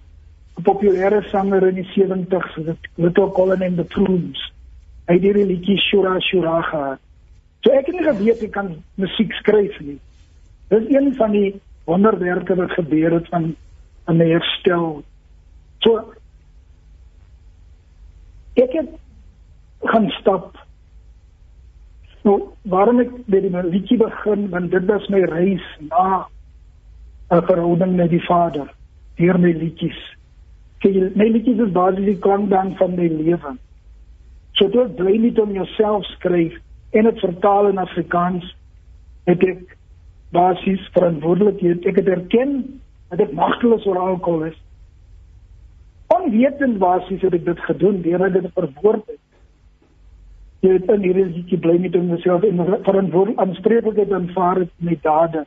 'n populêre sanger in die 70's, dit Little Colin and the Prunes. Hy het hierdie liedjie Shura Shura gehad. So ek het nie geweet ek kan musiek skryf nie. Dis een van die wonderwerke wat gebeur het van 'n herstel. So ek het gaan stap. Nou, waarom ek by die liedjie begin, want dit was my reis na 'n verhouding met die Vader, deur my liedjies. Kyk, my liedjies is basies die klankbank van my lewe. So toe ek bly nie om jouself skryf en dit vertaal in Afrikaans, het ek basies verantwoordelikheid. Ek het erken dat ek magteloos oor alkohol is. Onwetend basies het ek dit gedoen deur dit verwoord het jy het in hierdie liedjie bly met homself en verantwoordelik aanspreeklikheid aanvaar met dade.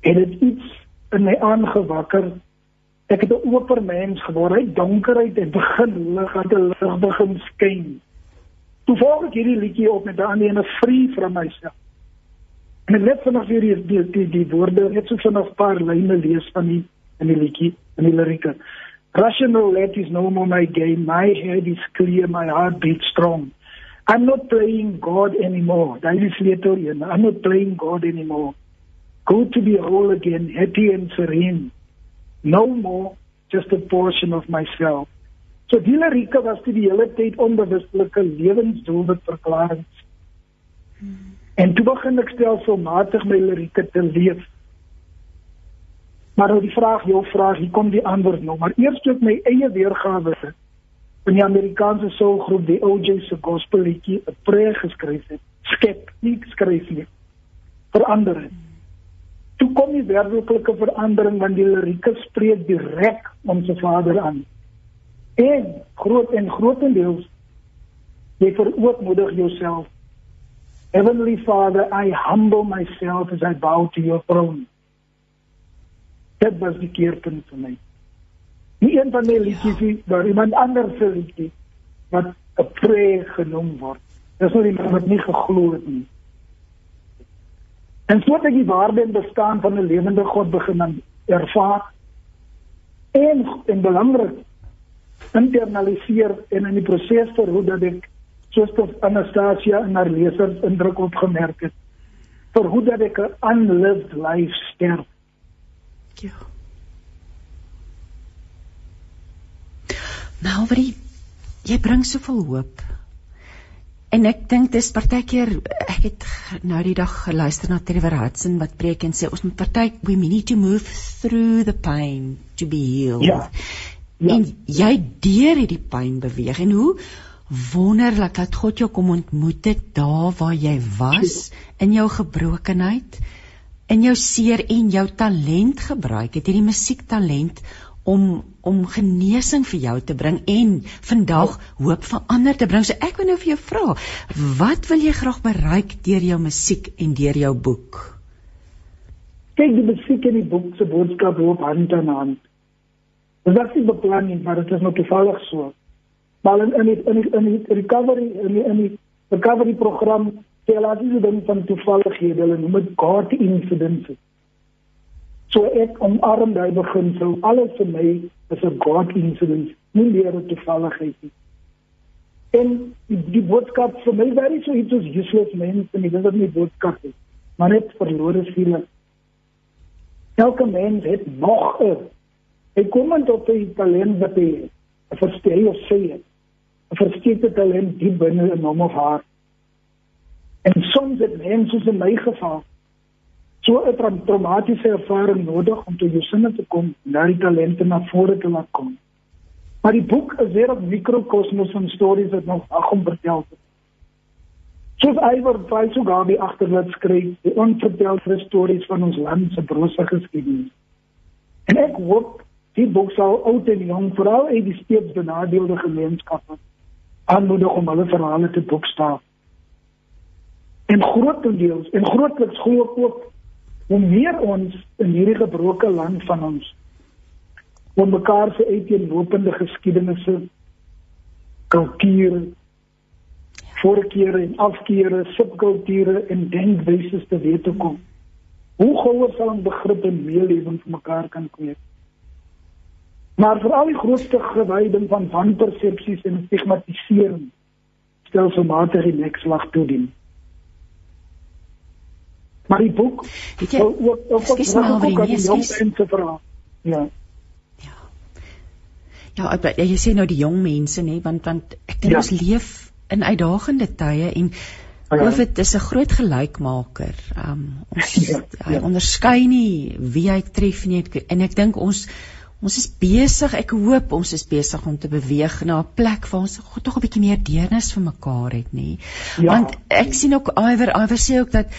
En dit iets in my aangewakker. Ek het 'n oop mens geword. Hy donkerheid het begin lig, het 'n lig begin skyn. Toe volg ek hierdie liedjie op met daardie ene free from myself. En net vanaand weer die die die, woorde net so vanaand 'n paar lyne lees van die in die liedjie, in die lirieke. Rational let is no more my game. My head is clear, my heart beats strong. I'm not playing God anymore. That is little, you know. I'm not playing God anymore. Go to be whole again, happy and serene. No more just a portion of myself. So die lirieke was die hele tyd onbewustelike lewensdoelwit verklaringe. Hmm. En toe begin ek stelselmatig my lirieke te leef. Maar nou die vraag, jou vraag, hier kom die antwoord nou, maar eers toe ek my eie weergawe het in die Amerikaanse soulgroep die OJ se gospel liedjie 'n preek geskryf het. Skep, nie skryf nie. Verander het. Toe kom die werklike verandering want die lirieke spreek direk ons Vader aan. En groot en grootendeels jy verootmoedig jouself. Heavenly Father, I humble myself as I bow to your throne. Dit was die keerpunt vir my. Nie een van my liedjies nie, maar iemand anders se liedjie wat 'n prayer genoem word. Dis nou iemand wat nie geglo het nie. En het ek die waarde en bestaan van 'n lewende God begin ervaar. En en belangrik internaliseer en in die proses verhoed dat ek soos tot Anastasia en haar lesers indruk opgemerk het. Verhoed dat ek 'n unlived life sterf. Ja. Malveri, jy bring soveel hoop. En ek dink dis partykeer ek het nou die dag geluister na Trevor Hudson wat preek en sê ons moet party we need to move through the pain to be healed. Ja. ja. En jy deur hierdie pyn beweeg en hoe wonderlik dat God jou kom ontmoet het daar waar jy was in jou gebrokenheid in jou seer en jou talent gebruik het, hierdie musiektalent om om genesing vir jou te bring en vandag hoop vir ander te bring. So ek wil nou vir jou vra, wat wil jy graag bereik deur jou musiek en deur jou boek? Kyk, die musiek en die boek se boodskap loop hand aan hand. Dit was nie beplan nie, maar dit is nog toevallig so. Maar in in in in die recovery in die, in die recovery program sê hulle dat dit dan van toevallighede, hulle noem dit God incidents. So ek omarm daai beginsel. Alles vir my is 'n God incident, nie meer 'n toevalligheid nie. En die, boodskap vir my baie so iets is useless mense en dit is nie boodskap nie. Maar net verlore siele. Elke mens het nog 'n ek kom aan tot die talent wat hy verstel of sê. 'n Verskeidenheid talent diep binne 'n hom of haar. En soms het mense soos in my geval so 'n traumatiese ervaring nodig om tot jou sinne te kom, na die talente na vore te laat kom. Maar die boek is weer 'n mikrokosmos van stories wat nog ag om vertel word. Soos Iwer Pryso Gabi agterlaat skryf, die onvertelde stories van ons land se brose geskiedenis. En ek hoop die boek sal oud en jong, veral uit die steeds benadeelde gemeenskappe aanmoedig om hulle verhale te boekstaaf. En grootendeels, en grootliks glo ook hoe meer ons in hierdie gebroke land van ons om mekaar se uiteenlopende geskiedenisse kultuur voorkeure en afkeure subkulture en denkwyse te weet te kom. Hoe gouer sal ons begrip en meelewing vir mekaar kan kweek? Maar vir al die grootste gewyding van wanpersepsies en stigmatisering stelselmatig die nekslag toedien Maar die boek weet jy ook ook ook ook die jong mense vra. Ja. Ja. Ja, ek, jy sê nou die jong mense nê, want want ek dink ja. ons leef in uitdagende tye en ja. COVID is 'n groot gelykmaker. Um ons ja. hy onderskei nie wie hy tref nie en ek dink ons ons is besig, ek hoop ons is besig om te beweeg na 'n plek waar ons tog 'n bietjie meer deernis vir mekaar het nê. Ja. Want ek sien ook Iwer Iwer sê ook dat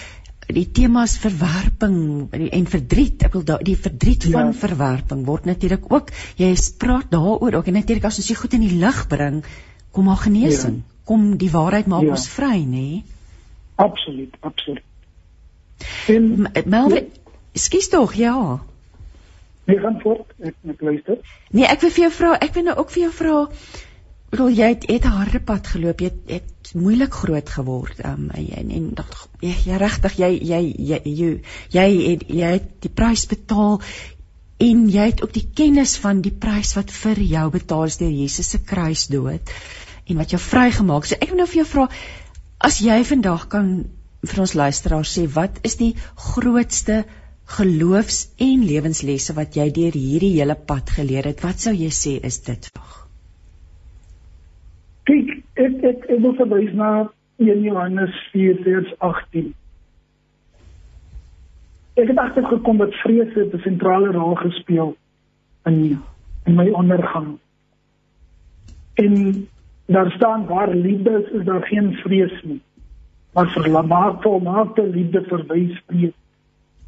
die temas verwerping en verdriet ek wil daai die verdriet ja. van verwerping word natuurlik ook jy praat daaroor ook en natuurlik as ons dit goed in die lig bring kom maar genesing ja. kom die waarheid maak ja. ons vry nê absoluut absoluut en Melvin skies tog ja nee gaan voort ek ek luister nee ek wil vir jou vra ek wil nou ook vir jou vra bedoel jy het, het 'n harde pad geloop. Jy het, het moeilik groot geword um, en en jy, jy regtig jy jy jy jy het, jy het die prys betaal en jy het ook die kennis van die prys wat vir jou betaal is deur Jesus se kruisdood en wat jou vrygemaak. So ek wil nou vir jou vra as jy vandag kan vir ons luisteraars sê wat is die grootste geloofs- en lewenslesse wat jy deur hierdie hele pad geleer het? Wat sou jy sê is dit? vandag Kyk, ek ek ek wil verwys na 1 Johannes 4:18. Ek het agtergekom dat vrese 'n sentrale rol gespeel in in my ondergang. En daar staan waar liefde is, is daar geen vrees nie. Maar vir lamaak volmaakte liefde verwys vrees.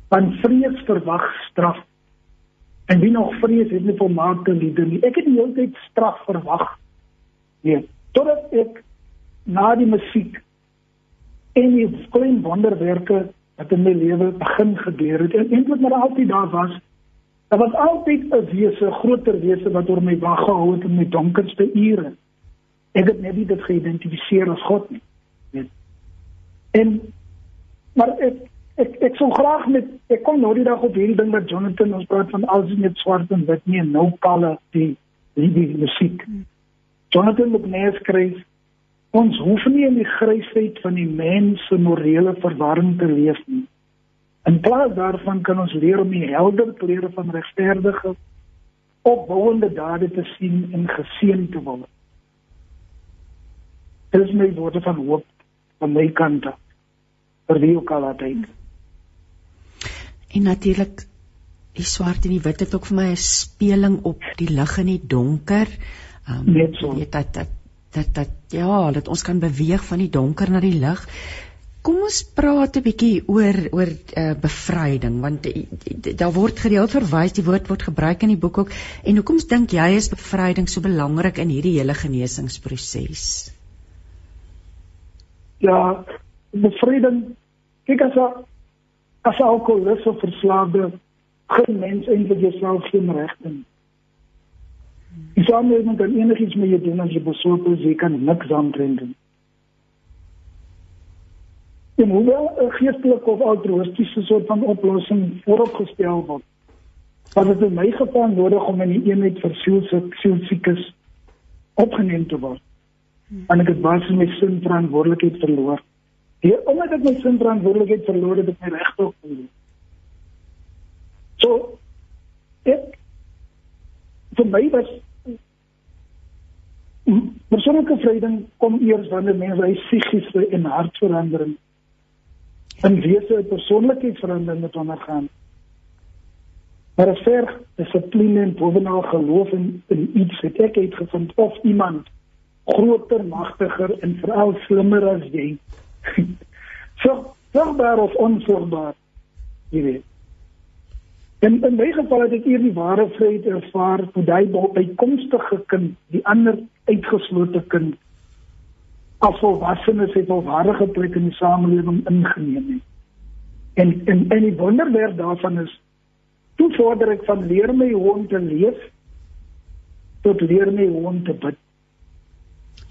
Want vrees verwag straf. En wie nog vrees het nie volmaakte liefde nie. Ek het die hele tyd straf verwag. Nee, totdat ek na die musiek en die klein wonderwerke wat in my lewe begin gebeur het en eintlik maar altyd daar was daar was altyd 'n wese groter wese wat oor my wag gehou het in my donkerste ure. Ek het net dit geïdentifiseer as God nie. Weet en maar ek ek ek sou graag met ek kom nou die dag op hierdie ding met Jonathan ons praat van alles net swart en wit nie nou kalle die die, die musiek. Hmm. Jonathan McNair skryf ons hoef nie in die grysheid van die mens se morele verwarring te leef nie. In plaas daarvan kan ons leer om die helder kleure van regverdige opbouende dade te sien en geseën te word. Dit is my woorde van hoop van my kant af. vir wie ook al dit. En natuurlik die swart en die wit het ook vir my 'n speling op die lig en die donker. Um, Net so. Weet dat dat dat dat ja, dat ons kan beweeg van die donker na die lig. Kom ons praat 'n bietjie oor oor uh, bevryding want daar word gereeld verwys die woord word gebruik in die boek ook en hoekom dink jy is bevryding so belangrik in hierdie hele genesingsproses? Ja, bevryding kyk as a, as alkoholist of verslaafde geen mens eintlik jouself geen regte nie. Jy sou net met enigiets mee doen as jy besoek is, jy kan niks aantrend nie. En hoewel 'n geestelike of altruïstiese soort van oplossing vooropgestel word, was dit in my geval nodig om in die eenheid vir sielsiekes opgeneem te word. En ek het baie my sin verantwoordelikheid verloor. Hier omdat ek my sin verantwoordelikheid verloor het, het my regte verloor. So ek vir my was persoonlike vryding kom eers wanneer mense hy psigiese en hartverandering in wese 'n persoonlikheidsverandering moet ondergaan. Maar as ver dissipline en bovenal geloof in, in iets het ek uitgevind of iemand groter, magtiger en veral slimmer as jy. so, sorgbaar of onsorgbaar. Jy weet. En in my geval het ek hierdie ware vryheid ervaar toe daai bykomstige kind, die ander uitgeslote kind as volwassenes het 'n ware plek in die samelewing ingeneem het. En en en die wonderwerk daarvan is toe vorder ek van leer my hoe om te leef tot leer my hoe om te bid.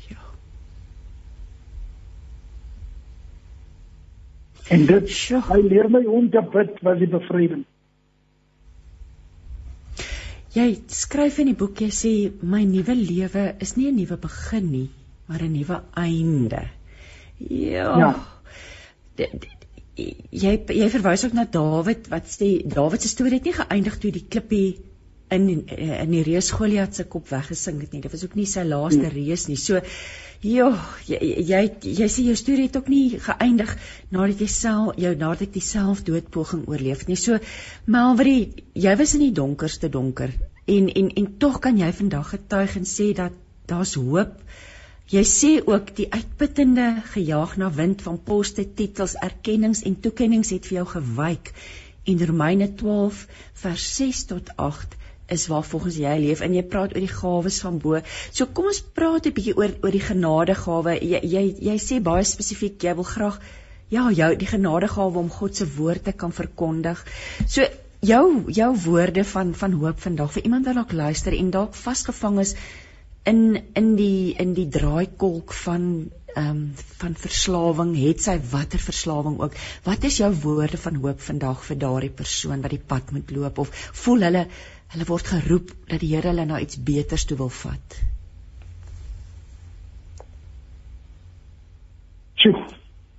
Ja. En dit sjoe, hy leer my hoe om te bid was die bevryding. Jy skryf in die boek jy sê my nuwe lewe is nie 'n nuwe begin nie, maar 'n nuwe einde. Ja. ja. Jy jy verwys ook na Dawid wat sê Dawid se storie het nie geëindig toe die klippie in in die reus Goliat se kop weggesink het nie. Dit was ook nie sy laaste nee. reus nie. So ja, jy jy jy sê jou storie het ook nie geëindig nadat jy self jou nadat jy self doodpoging oorleef het nie. So Melvry, jy was in die donkerste donker en en en tog kan jy vandag getuig en sê dat daar's hoop. Jy sê ook die uitputtende gejaag na wind van poste, titels, erkennings en toekenninge het vir jou gewyk. En Romeine 12 vers 6 tot 8 is waar volgens jy leef en jy praat oor die gawes van bo. So kom ons praat 'n bietjie oor oor die genadegawe. Jy jy jy sê baie spesifiek jy wil graag ja, jou die genadegawe om God se woord te kan verkondig. So jou jou woorde van van hoop vandag vir iemand wat dalk luister en dalk vasgevang is in in die in die draaikolk van ehm um, van verslawing het sy watter verslawing ook wat is jou woorde van hoop vandag vir daardie persoon wat die pad moet loop of voel hulle hulle word geroep dat die Here hulle na iets beters toe wil vat Sjoe,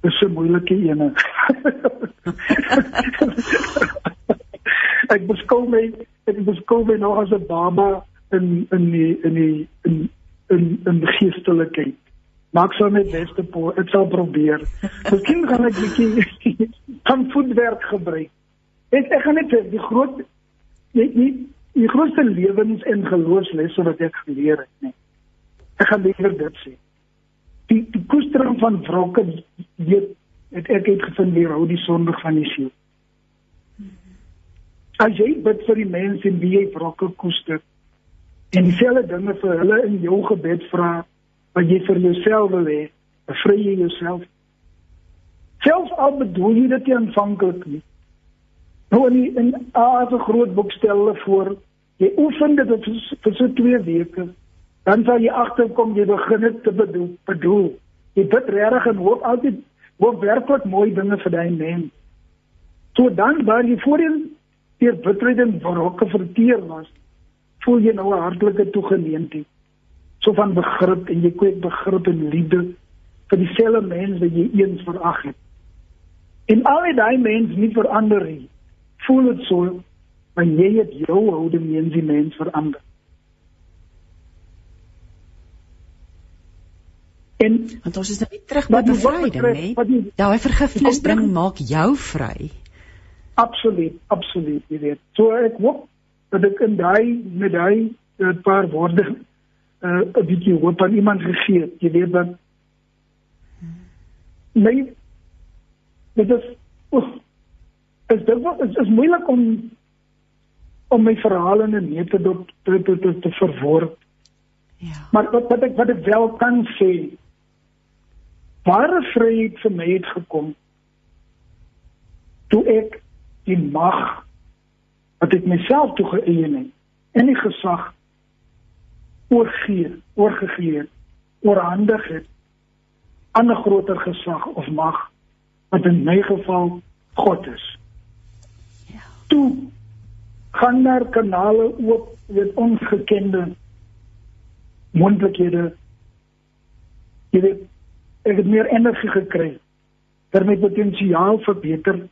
dis 'n moeilike ene. ek beskou my ek beskou my nog as 'n baba in in die in die in in in die geestelikheid. Maak so met beste po, ek sal probeer. Miskien gaan ek bietjie van voetwerk gebruik. Ek ek gaan net die groot jy die, die grootste lewens en geloofslesse wat ek geleer het, nee. Ek gaan liewer dit sê. Die die koestering van wrokke weet het ek het gevind hier hou die sondig van die siel. As jy bid vir die mense en wie jy wrokke koester, en dieselfde dinge vir hulle in jou gebed vra wat jy vir jouself wil hê, bevry jy jouself. Selfs al bedoel jy dit aanvanklik nie. Nou in die, in 'n groot boek stel hulle voor, jy oefen dit vir, vir so 2 weke, dan sal jy agterkom jy begin dit te bedoel, bedoel. Jy bid regtig en hoop altyd hoop werklik mooi dinge vir daai mens. So dan waar jy voorheen deur bitterheid en wrokke verteer was, voel jy nou 'n hartlike toegeneentheid. So van begrip en jy kweek begrip en liefde vir dieselfde mens wat jy eens verag het. En al die daai mens nie verander nie. Voel dit so wanneer jy dit jou houding in die mens verander. En want ons is nou weer terug by bevryding, né? Daai vergifnis bring maak jou vry. Absoluut, absoluut, jy weet. So ek hoop dat ek in daai met daai 'n uh, paar woorde 'n uh, bietjie hoop aan iemand gegee het. Jy weet wat my dit is is dit wat is, is moeilik om om my verhaal in 'n metode te te te, te verwoord. Ja. Maar wat wat ek wat ek wel kan sê, ware vryheid vir my het gekom toe ek die mag wat ek myself toegeëien het en die gesag oorgee, oorgegee, oorhandig het aan 'n groter gesag of mag wat in my geval God is. Toe gaan daar kanale oop met ongekende moontlikhede. Jy weet, ek het meer energie gekry ter my potensiaal verbeter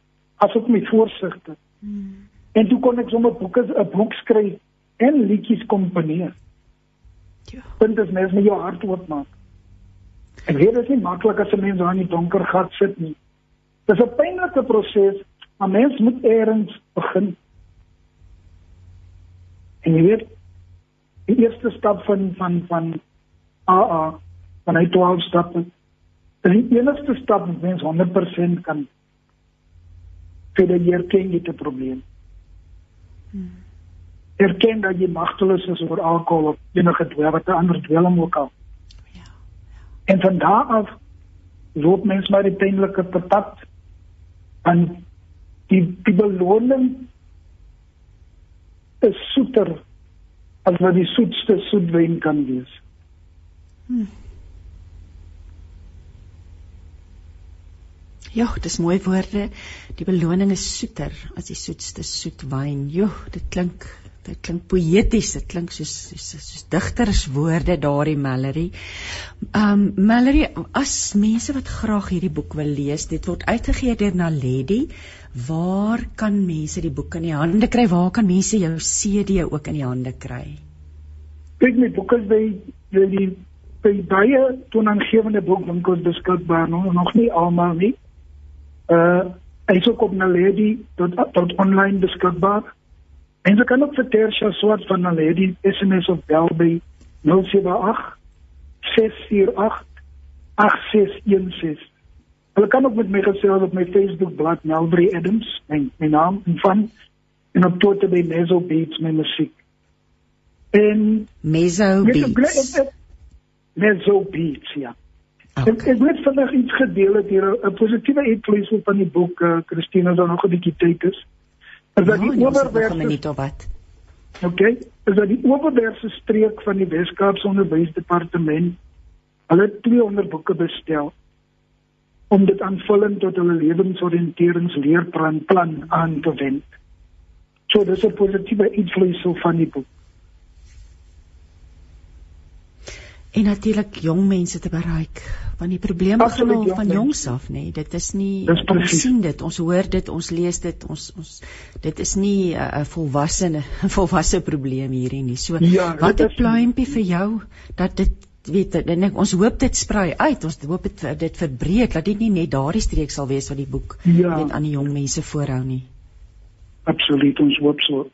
as ek my voorsigte. Hmm. En toe kon ek sommer boeke 'n boek skryf en liedjies komponeer. Ja. Punt is net met jou hart oopmaak. Ek weet dit is nie maklik as 'n mens daar in die donker gat sit nie. Dit is 'n pynlike proses, maar mens moet eers begin. En jy weet, die eerste stap van van van AA van hy 12 stappe. Die enigste stap wat mens 100% kan vir die erkenning dit probleem. Hmm. Erken dat jy magteloos is oor alkohol of enige dwelm wat 'n ander dwelm ook al. Ja. En van daar af loop mens maar die pynlike pad en die die beloning is soeter as wat die soetste soetwyn kan wees. Hmm. Ja, dis mooi woorde. Die beloning is soeter as die soetste soetwyn. Jo, dit klink dit klink poëties. Dit klink soos soos, soos digterswoorde daardie Mallory. Um Mallory, as mense wat graag hierdie boek wil lees, dit word uitgegee deur Naledi. Waar kan mense die boek in die hande kry? Waar kan mense jou CD ook in die hande kry? Kyk my boeke is by by die by baie toenaangewende boekwinkels beskikbaar, no? nog nie almal nie. Uh hy is ook op Naledi tot tot online beskikbaar. En jy kan ook vir Tersia Swart van Naledi SMS of bel by 078 648 8616. Hulle kan ook met my gesels op my Facebook bladsy Melbury Adams, my, my naam en van en op Twitter by Meso Beats my musiek. En Meso Beats. Meso Beats, ja. Okay. Ek, ek het vandag iets gedeel het hier 'n positiewe invloed van die boek uh, Christina dan nog 'n bietjie tyd is. Is dat die owerberse OK, is dat die owerberse streek van die Weskaapse Onderwysdepartement hulle 200 boeke bestel om dit aanvullend tot hulle lewensoriënteringsleerplan plan aan te wend. So dis 'n positiewe invloed van die boek. En natuurlik jong mense te bereik, want die probleem begin al van jongs af, nê. Nee. Dit is nie ons sien dit, ons hoor dit, ons lees dit, ons ons dit is nie 'n uh, volwasse volwasse probleem hierdie nie. So ja, wat 'n pluimpie vir jou dat dit weet en ek, ons hoop dit sprei uit ons hoop dit dit verbreek dat dit nie net daardie streek sal wees wat die boek ja. net aan die jong mense voorhou nie absoluut ons hoop so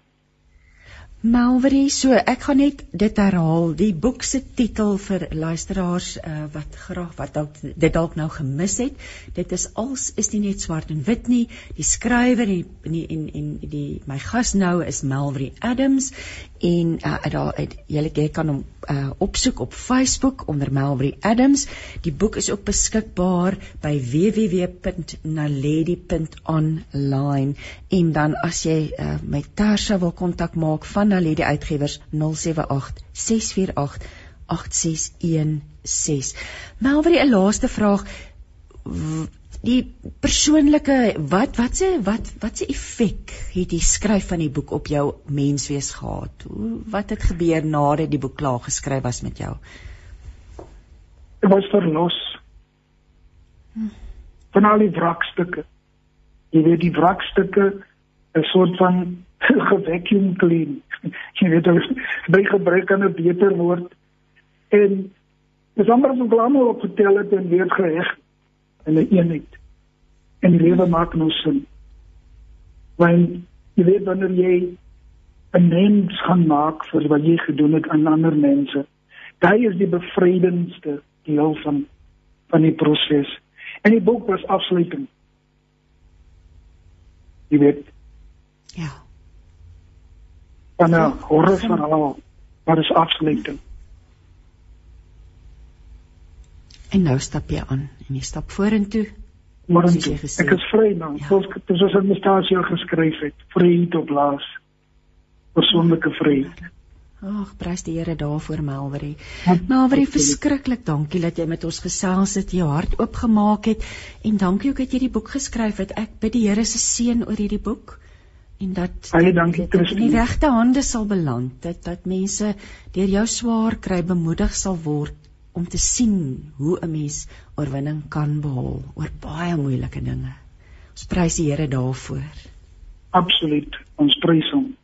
Malvery, so ek gaan net dit herhaal. Die boek se titel vir luisteraars uh, wat graag wat dalk dit dalk nou gemis het. Dit is als is nie net swart en wit nie. Die skrywer en en, en die my gas nou is Malvery Adams en uh, daar jy jy kan hom uh, opsoek op Facebook onder Malvery Adams. Die boek is ook beskikbaar by www.naledi.online en dan as jy uh, met Tarsha wil kontak maak van Naledi Uitgewers 078 648 8616. Melvin, 'n laaste vraag. Die persoonlike wat wat se wat wat se effek het die skryf van die boek op jou menswees gehad? Hoe wat het gebeur nadat die boek klaar geskryf was met jou? Ek was verlos. Hm. Van al die wrakstukke. Jy weet die wrakstukke 'n soort van gevacuum clean. Jy weet hulle by gebruik kan 'n beter word. En dis amper so glamour op vertel het en weer gereg 'n eenheid. En die lewe maak nou sin. Want jy weet wanneer jy 'n mens gaan maak vir wat jy gedoen het aan ander mense, daai is die bevrydendste deel van van die proses. En die boek was afsluitend. Jy weet. Ja. En 'n horrorverhaal, maar is afsluiting. En nou stap jy aan en jy stap vorentoe. Maar Soos jy gesê ek is vry nou. Ja. Soos dis soos 'n mestasie geskryf het, vry tot laas. Persoonlike vryheid. Ag, prys die Here daarvoor, Melvery. Ja, absoluut. verskriklik dankie dat jy met ons gesels het, jou hart oopgemaak het en dankie ook dat jy die boek geskryf het. Ek bid die Here se seën oor hierdie boek en dat Baie dankie, dit in die regte hande sal beland, dat dat mense deur jou swaar kry bemoedig sal word om te sien hoe 'n mens oorwinning kan behaal oor baie moeilike dinge. Ons prys die Here daarvoor. Absoluut. Ons prys hom.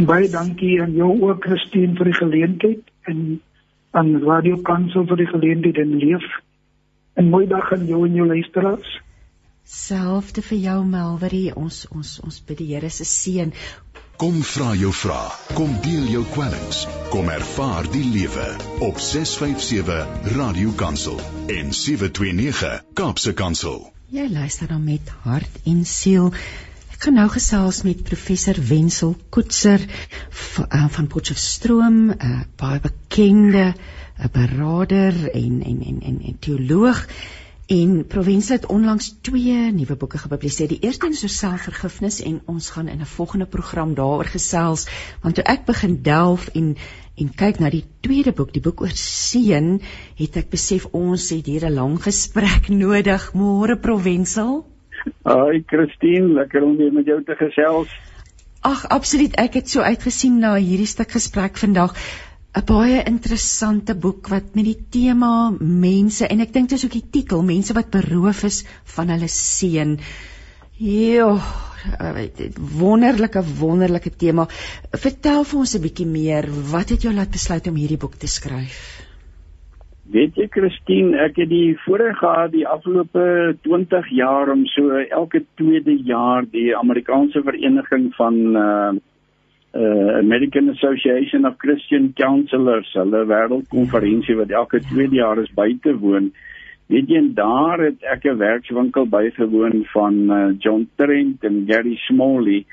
En baie dankie aan jou ook Christine vir die geleentheid en aan Radio Kansel vir die geleentheid en leef. En mooi dag aan jou en jou luisteraars. Selfde vir jou Melvery, ons ons ons bid die Here se seën. Kom vra jou vrae, kom deel jou kwellings, kom ervaar die lewe op 657 Radio Kansel en 729 Kaapse Kansel. Jy luister dan met hart en siel. Ek gaan nou gesels met professor Wenzel Koetser uh, van Potchefstroom, 'n uh, baie bekende 'n beraader en en en en, en teoloog. En Provinsie het onlangs twee nuwe boeke gepubliseer. Die eerste is oor selfvergifnis en ons gaan in 'n volgende program daaroor gesels, want toe ek begin delf en en kyk na die tweede boek, die boek oor seën, het ek besef ons het hier 'n lang gesprek nodig. Môre Provinsie. Hi Christine, lekker om weer met jou te gesels. Ag, absoluut. Ek het so uitgesien na hierdie stuk gesprek vandag. 'n Baie interessante boek wat met die tema mense en ek dink dit is ook die titel, mense wat beroof is van hulle seën. Jo, eh, wonderlike wonderlike tema. Vertel vir ons 'n bietjie meer. Wat het jou laat besluit om hierdie boek te skryf? Weet jy Christine, ek het die voorreg gehad die afgelope 20 jaar om so elke tweede jaar die Amerikaanse vereniging van uh uh American Association of Christian Counselors, hulle wêreldkonferensie wat elke tweede jaar is by te woon. Weet jy, daar het ek 'n werkswinkel bygewoon van uh, John Trent en Gary Smalley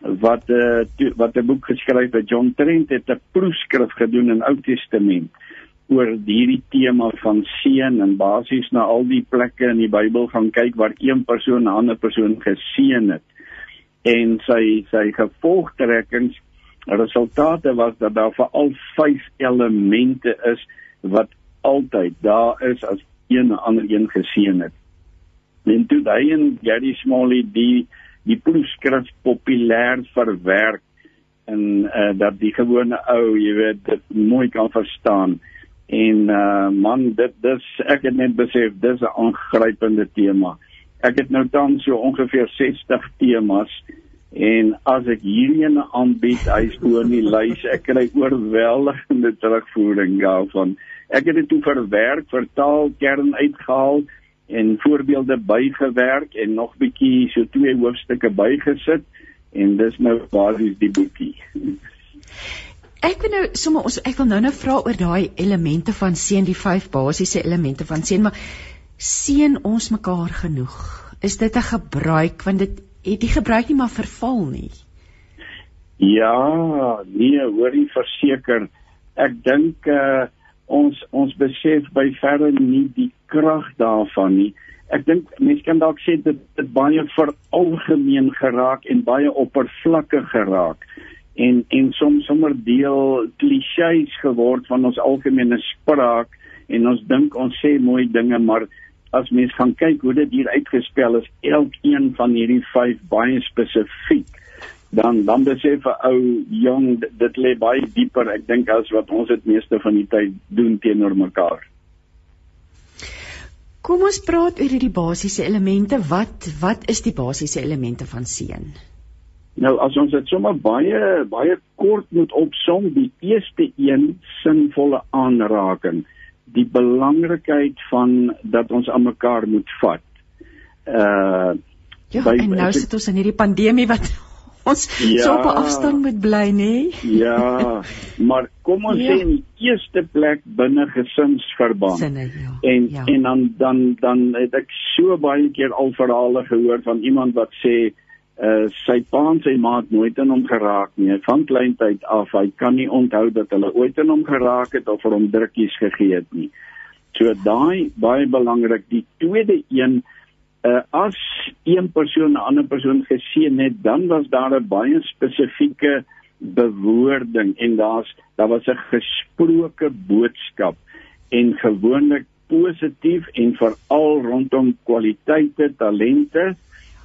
wat uh, toe- wat 'n boek geskryf het. John Trent het 'n proefskrif gedoen in Ou Testament oor hierdie tema van seën en basies na al die plekke in die Bybel gaan kyk waar een persoon 'n ander persoon geseën het. En sy sy gevolgtrekkings resultate was dat daar veral vyf elemente is wat altyd daar is as een ander een geseën het. En toe hy en Gary Smalley die die proefskrif populêr verwerk en uh, dat die gewone ou, jy weet, dit mooi kan verstaan. En uh man, dit dis ek het net besef dis 'n aangrypende tema. Ek het nou tans so ongeveer 60 temas en as ek hierdie ene aanbied, hy's oor die lys. Ek kry oorweldigende terugvoering daarvan. Ek het dit toe verwerk, vertaal, kern uitgehaal en voorbeelde bygewerk en nog bietjie so twee hoofstukke bygesit en dis nou basies die boekie. Ek wil nou sommer ons ek wil nou nou vra oor daai elemente van seën, die vyf basiese elemente van seën, maar seën ons mekaar genoeg? Is dit 'n gebruik want dit het die gebruik nie maar verval nie. Ja, nee, hoorie verseker. Ek dink uh ons ons besef by verre nie die krag daarvan nie. Ek dink mense kan dalk sê dit dit baie veralgemeen geraak en baie oppervlakkig geraak en en soms sommer deel klisjées geword van ons algemene spraak en ons dink ons sê mooi dinge maar as mens gaan kyk hoe dit hier uitgespel is elkeen van hierdie vyf baie spesifiek dan dan besef 'n ou jong dit, dit lê baie dieper ek dink as wat ons dit meeste van die tyd doen teenoor mekaar Kom ons praat oor hierdie basiese elemente. Wat wat is die basiese elemente van seën? Nou as ons dit sommer baie baie kort moet opsom, die eerste een sinvolle aanraking, die belangrikheid van dat ons aan mekaar moet vat. Uh Ja, By- en nou ek- sit ons in hierdie pandemie wat ons Ja. so op 'n afstand moet bly, nê? ja, maar kom ons Ja. sê in die eerste plek binne gesinsverband. Sinne, ja. En ja. en dan dan dan het ek so baie keer al verhale gehoor van iemand wat sê uh sy pa en sy ma het nooit aan hom geraak nie. Van kleintyd af, hy kan nie onthou dat hulle ooit aan hom geraak het of vir hom drukkies gegee het nie. So daai baie belangrik. Die tweede een uh as een persoon 'n ander persoon geseën het, dan was daar 'n baie spesifieke bewoording en daar's daar was 'n gesproke boodskap en gewoonlik positief en veral rondom kwaliteite, talente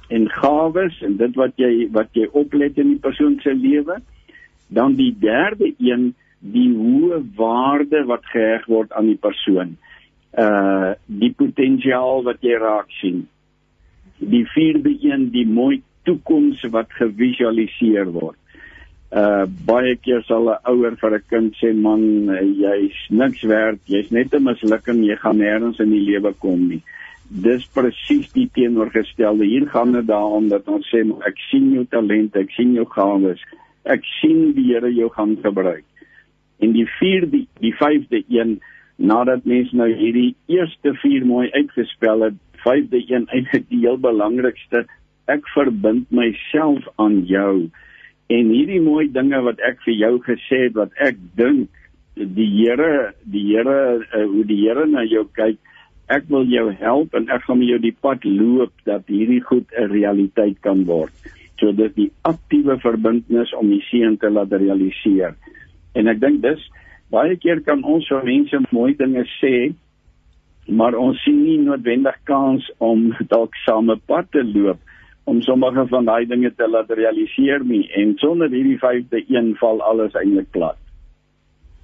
en gawes en dit wat jy wat jy oplet in die persoon se lewe. Dan die derde een, die hoë waarde wat geheg word aan die persoon. Uh die potensiaal wat jy raak sien. Die vierde een, die mooi toekoms wat gevisualiseer word. Uh baie keer sal 'n ouer vir 'n kind sê man jy's niks werd, jy's net 'n mislukking, jy gaan nêrens in die lewe kom nie dis presies die teenoorgestelde. Hier gaan dit daaroor dat ons sê ek sien jou talente, ek sien jou gawes. Ek sien die Here jou gaan gebruik. En die vierde die, die vyfde een nadat mens nou hierdie eerste vier mooi uitgespel het, vyfde een eintlik die heel belangrikste, ek verbind myself aan jou. En hierdie mooi dinge wat ek vir jou gesê het wat ek dink die Here, die Here uh, hoe die Here na jou kyk ek wil jou help en ek gaan met jou die pad loop dat hierdie goed 'n realiteit kan word. So dit die aktiewe verbintenis om die seën te laat realiseer. En ek dink dis baie keer kan ons vir mense mooi dinge sê, maar ons sien nie noodwendig kans om dalk saam 'n pad te loop om sommige van daai dinge te laat realiseer nie en sonder hierdie vyfde een val alles eintlik plat.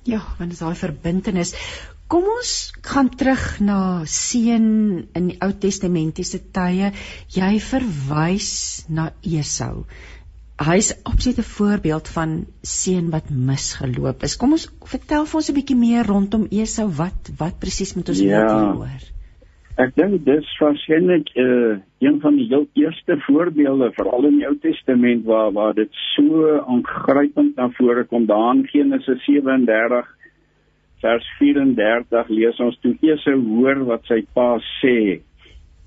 Ja, want dit is daai verbintenis. Kom ons gaan terug na seën in die Ou Testamentiese tye. Jy verwys na Esau. Hy's absoluut 'n voorbeeld van seën wat misgeloop is. Kom ons vertel vir ons 'n bietjie meer rondom Esau. Wat wat presies moet ons ja. hoor? Ek dink dis waarskynlik uh, een van die heel eerste voorbeelde veral in die Ou Testament waar waar dit so aangrypend na vore kom. Daar in Genesis 37 vers 34 lees ons toe Esau hoor wat sy pa sê.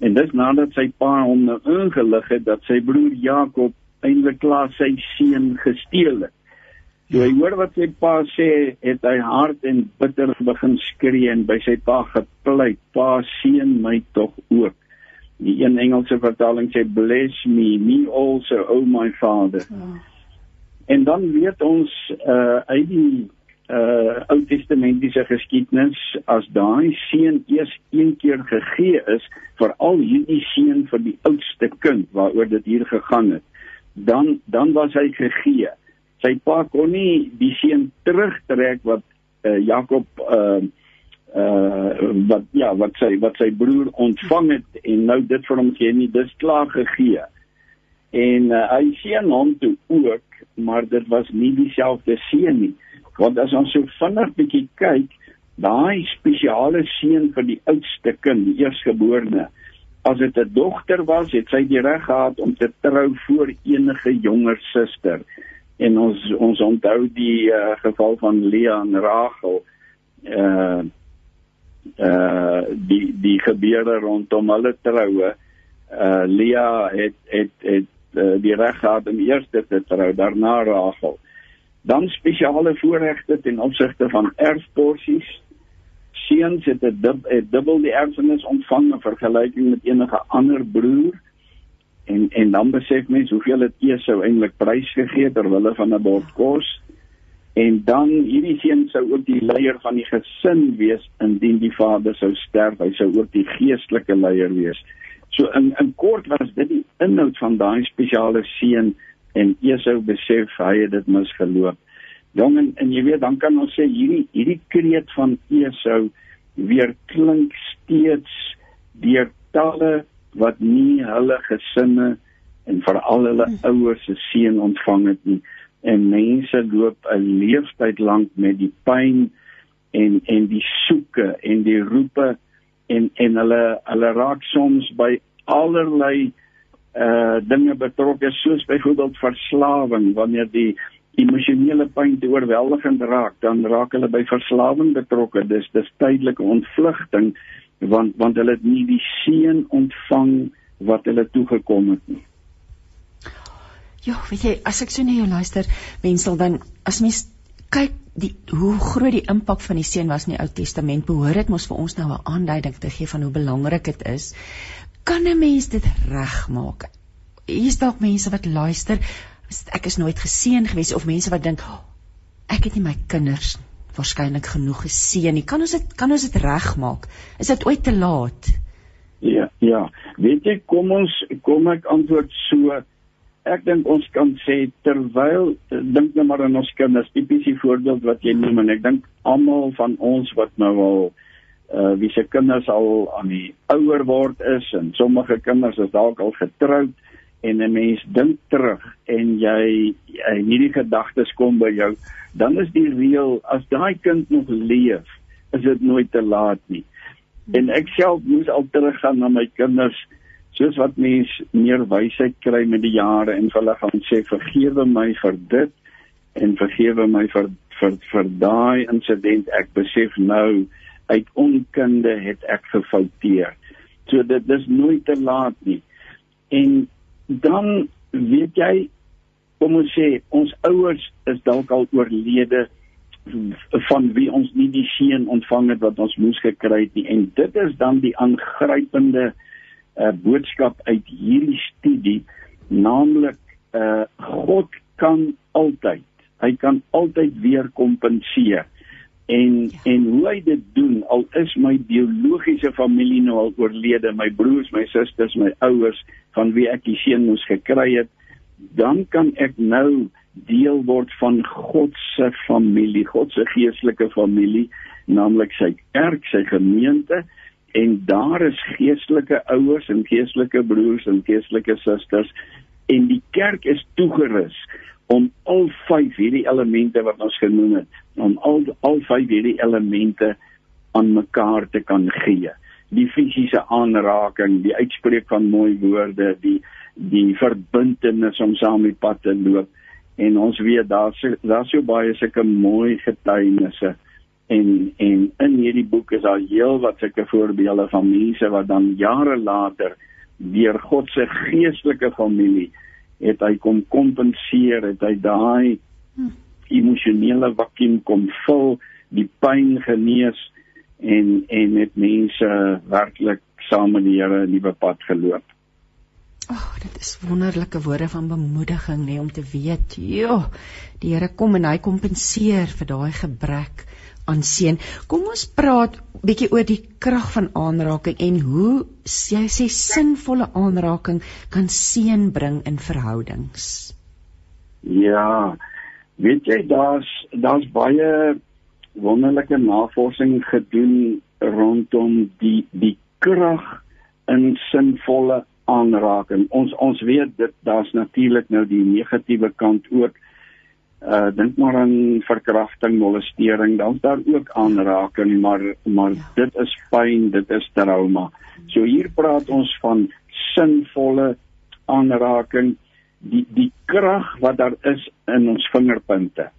En dis nadat sy pa hom nou ingelig het dat sy broer Jakob eintlik klaar sy seun gesteel het. Toe hy hoor wat sy pa sê, het hy hard en bitter begin skree en by sy pa gepleit: "Pa, seën my tog ook." Die een Engelse vertaling sê bless me, me also, oh my father. Oh. En dan weet ons uh uit die uh Ou Testamentiese geskiedenis as daai seën eers een keer gegee is vir al hierdie seën vir die oudste kind waaroor dit hier gegaan het. Dan dan was hy gegee. Sy pa kon nie die seën terugtrek wat uh, Jakob uh uh wat ja wat sy wat sy broer ontvang het en nou dit vir hom gee nie dis klaar gegee. En uh, hy seën hom toe ook maar dit was nie dieselfde seën nie Want as ons so vinnig bietjie kyk, daai spesiale seën vir die oudste kind, die eersgeborene, as dit 'n dogter was, het sy die reg gehad om te trou voor enige jonger suster. En ons ons onthou die uh, geval van Lea en Rachel. Uh uh die die gebeure rondom hulle troue. Uh Lea het het het uh, die reg gehad om eers te trou, daarna Rachel dan spesiale voorregte ten opsigte van erfporsies. Seuns het 'n dub, dubbel die erfenis ontvang in vergelyking met enige ander broer. En en dan besef mens hoeveel dit Esau eintlik prys gegee ter wille van 'n bord kos. En dan hierdie seun sou ook die leier van die gesin wees indien die vader sou sterf, hy sou ook die geestelike leier wees. So in in kort was dit die inhoud van daai spesiale seun en Esau besef hy het dit misgeloop. Jong en, en jy weet dan kan ons sê hierdie hierdie kreet van Esau weer klink steeds deur talle wat nie hulle gesinne en veral hulle hmm. ouers se seën ontvang het nie en mense loop 'n leeftyd lank met die pyn en en die soeke en die roepe en en hulle hulle raak soms by allerlei uh dinge betrokke soos byvoorbeeld verslawing wanneer die emosionele pyn te oorweldigend raak dan raak hulle by verslawing betrokke dis dis tydelike ontvlugting want want hulle het nie die seën ontvang wat hulle toegekom het nie Ja, weet jy, as ek so na jou luister, Wensel, dan as mens kyk die hoe groot die impak van die seun was in die Ou Testament, behoort dit mos vir ons nou 'n aanduiding te gee van hoe belangrik dit is. Kan 'n mens dit regmaak? Hier is dalk mense wat luister, ek is nooit geseën gewees of mense wat dink oh, ek het nie my kinders waarskynlik genoeg geseën nie. Kan ons dit kan ons dit regmaak? Is dit ooit te laat? Ja, ja. Weet jy, kom ons kom ek antwoord so ek dink ons kan sê terwyl dink net maar aan ons kinders tipiese voorbeeld wat jy noem en ek dink almal van ons wat nou al uh wie se kinders al aan die ouer word is en sommige kinders is dalk al getroud en 'n mens dink terug en jy hierdie gedagtes kom by jou dan is die reël as daai kind nog leef is dit nooit te laat nie. En ek self moes al teruggaan na my kinders soos wat mens meer wysheid kry met die jare en hulle gaan sê vergewe my vir dit en vergewe my vir vir vir daai insident. Ek besef nou uit onkunde het ek gefouteer. So dit is nooit te laat nie. En dan weet jy kom ons sê ons ouers is dalk al oorlede van wie ons nie die seën ontvang het wat ons moes gekry het nie. En dit is dan die aangrypende uh, boodskap uit hierdie studie, naamlik uh God kan altyd, hy kan altyd weer kompenseer. En ja. en hoe hy dit doen, al is my biologiese familie nou al oorlede, my broers, my susters, my ouers van wie ek die seën moes gekry het, dan kan ek nou deel word van God se familie, God se geestelike familie, naamlik sy kerk, sy gemeente en daar is geestelike ouers en geestelike broers en geestelike susters en die kerk is toegerus om al vyf hierdie elemente wat ons genoem het om al al vyf hierdie elemente aan mekaar te kan gee. Die fisiese aanraking die uitspreek van mooi woorde die die verbintenis om saam die pad te loop. En ons weet daar's daar's so baie sulke mooi getuienisse. En en in hierdie boek is daar heel wat sulke voorbeelde van mense wat dan jare later deur God se geestelike familie het hy kom kompenseer het hy daai emosionele vakuum kom vul die pyn genees en en met mense werklik saam met die Here 'n nuwe pad geloop. Ag, oh, dit is wonderlike woorde van bemoediging nê nee, om te weet, joh, die Here kom en hy kompenseer vir daai gebrek aan seën. Kom ons praat bietjie oor die krag van aanraking en hoe jy sê sinvolle aanraking kan seën bring in verhoudings. Ja. Weet jy daar's daar's baie wonderlike navorsing gedoen rondom die die krag in sinvolle aanraking. Ons ons weet dit daar's natuurlik nou die negatiewe kant ook uh dink maar aan verkrachting, molestering, dan's daar ook aanraking, maar maar ja. dit is pyn, dit is trauma. So hier praat ons van sinvolle aanraking, die die krag wat daar is in ons vingerpunte.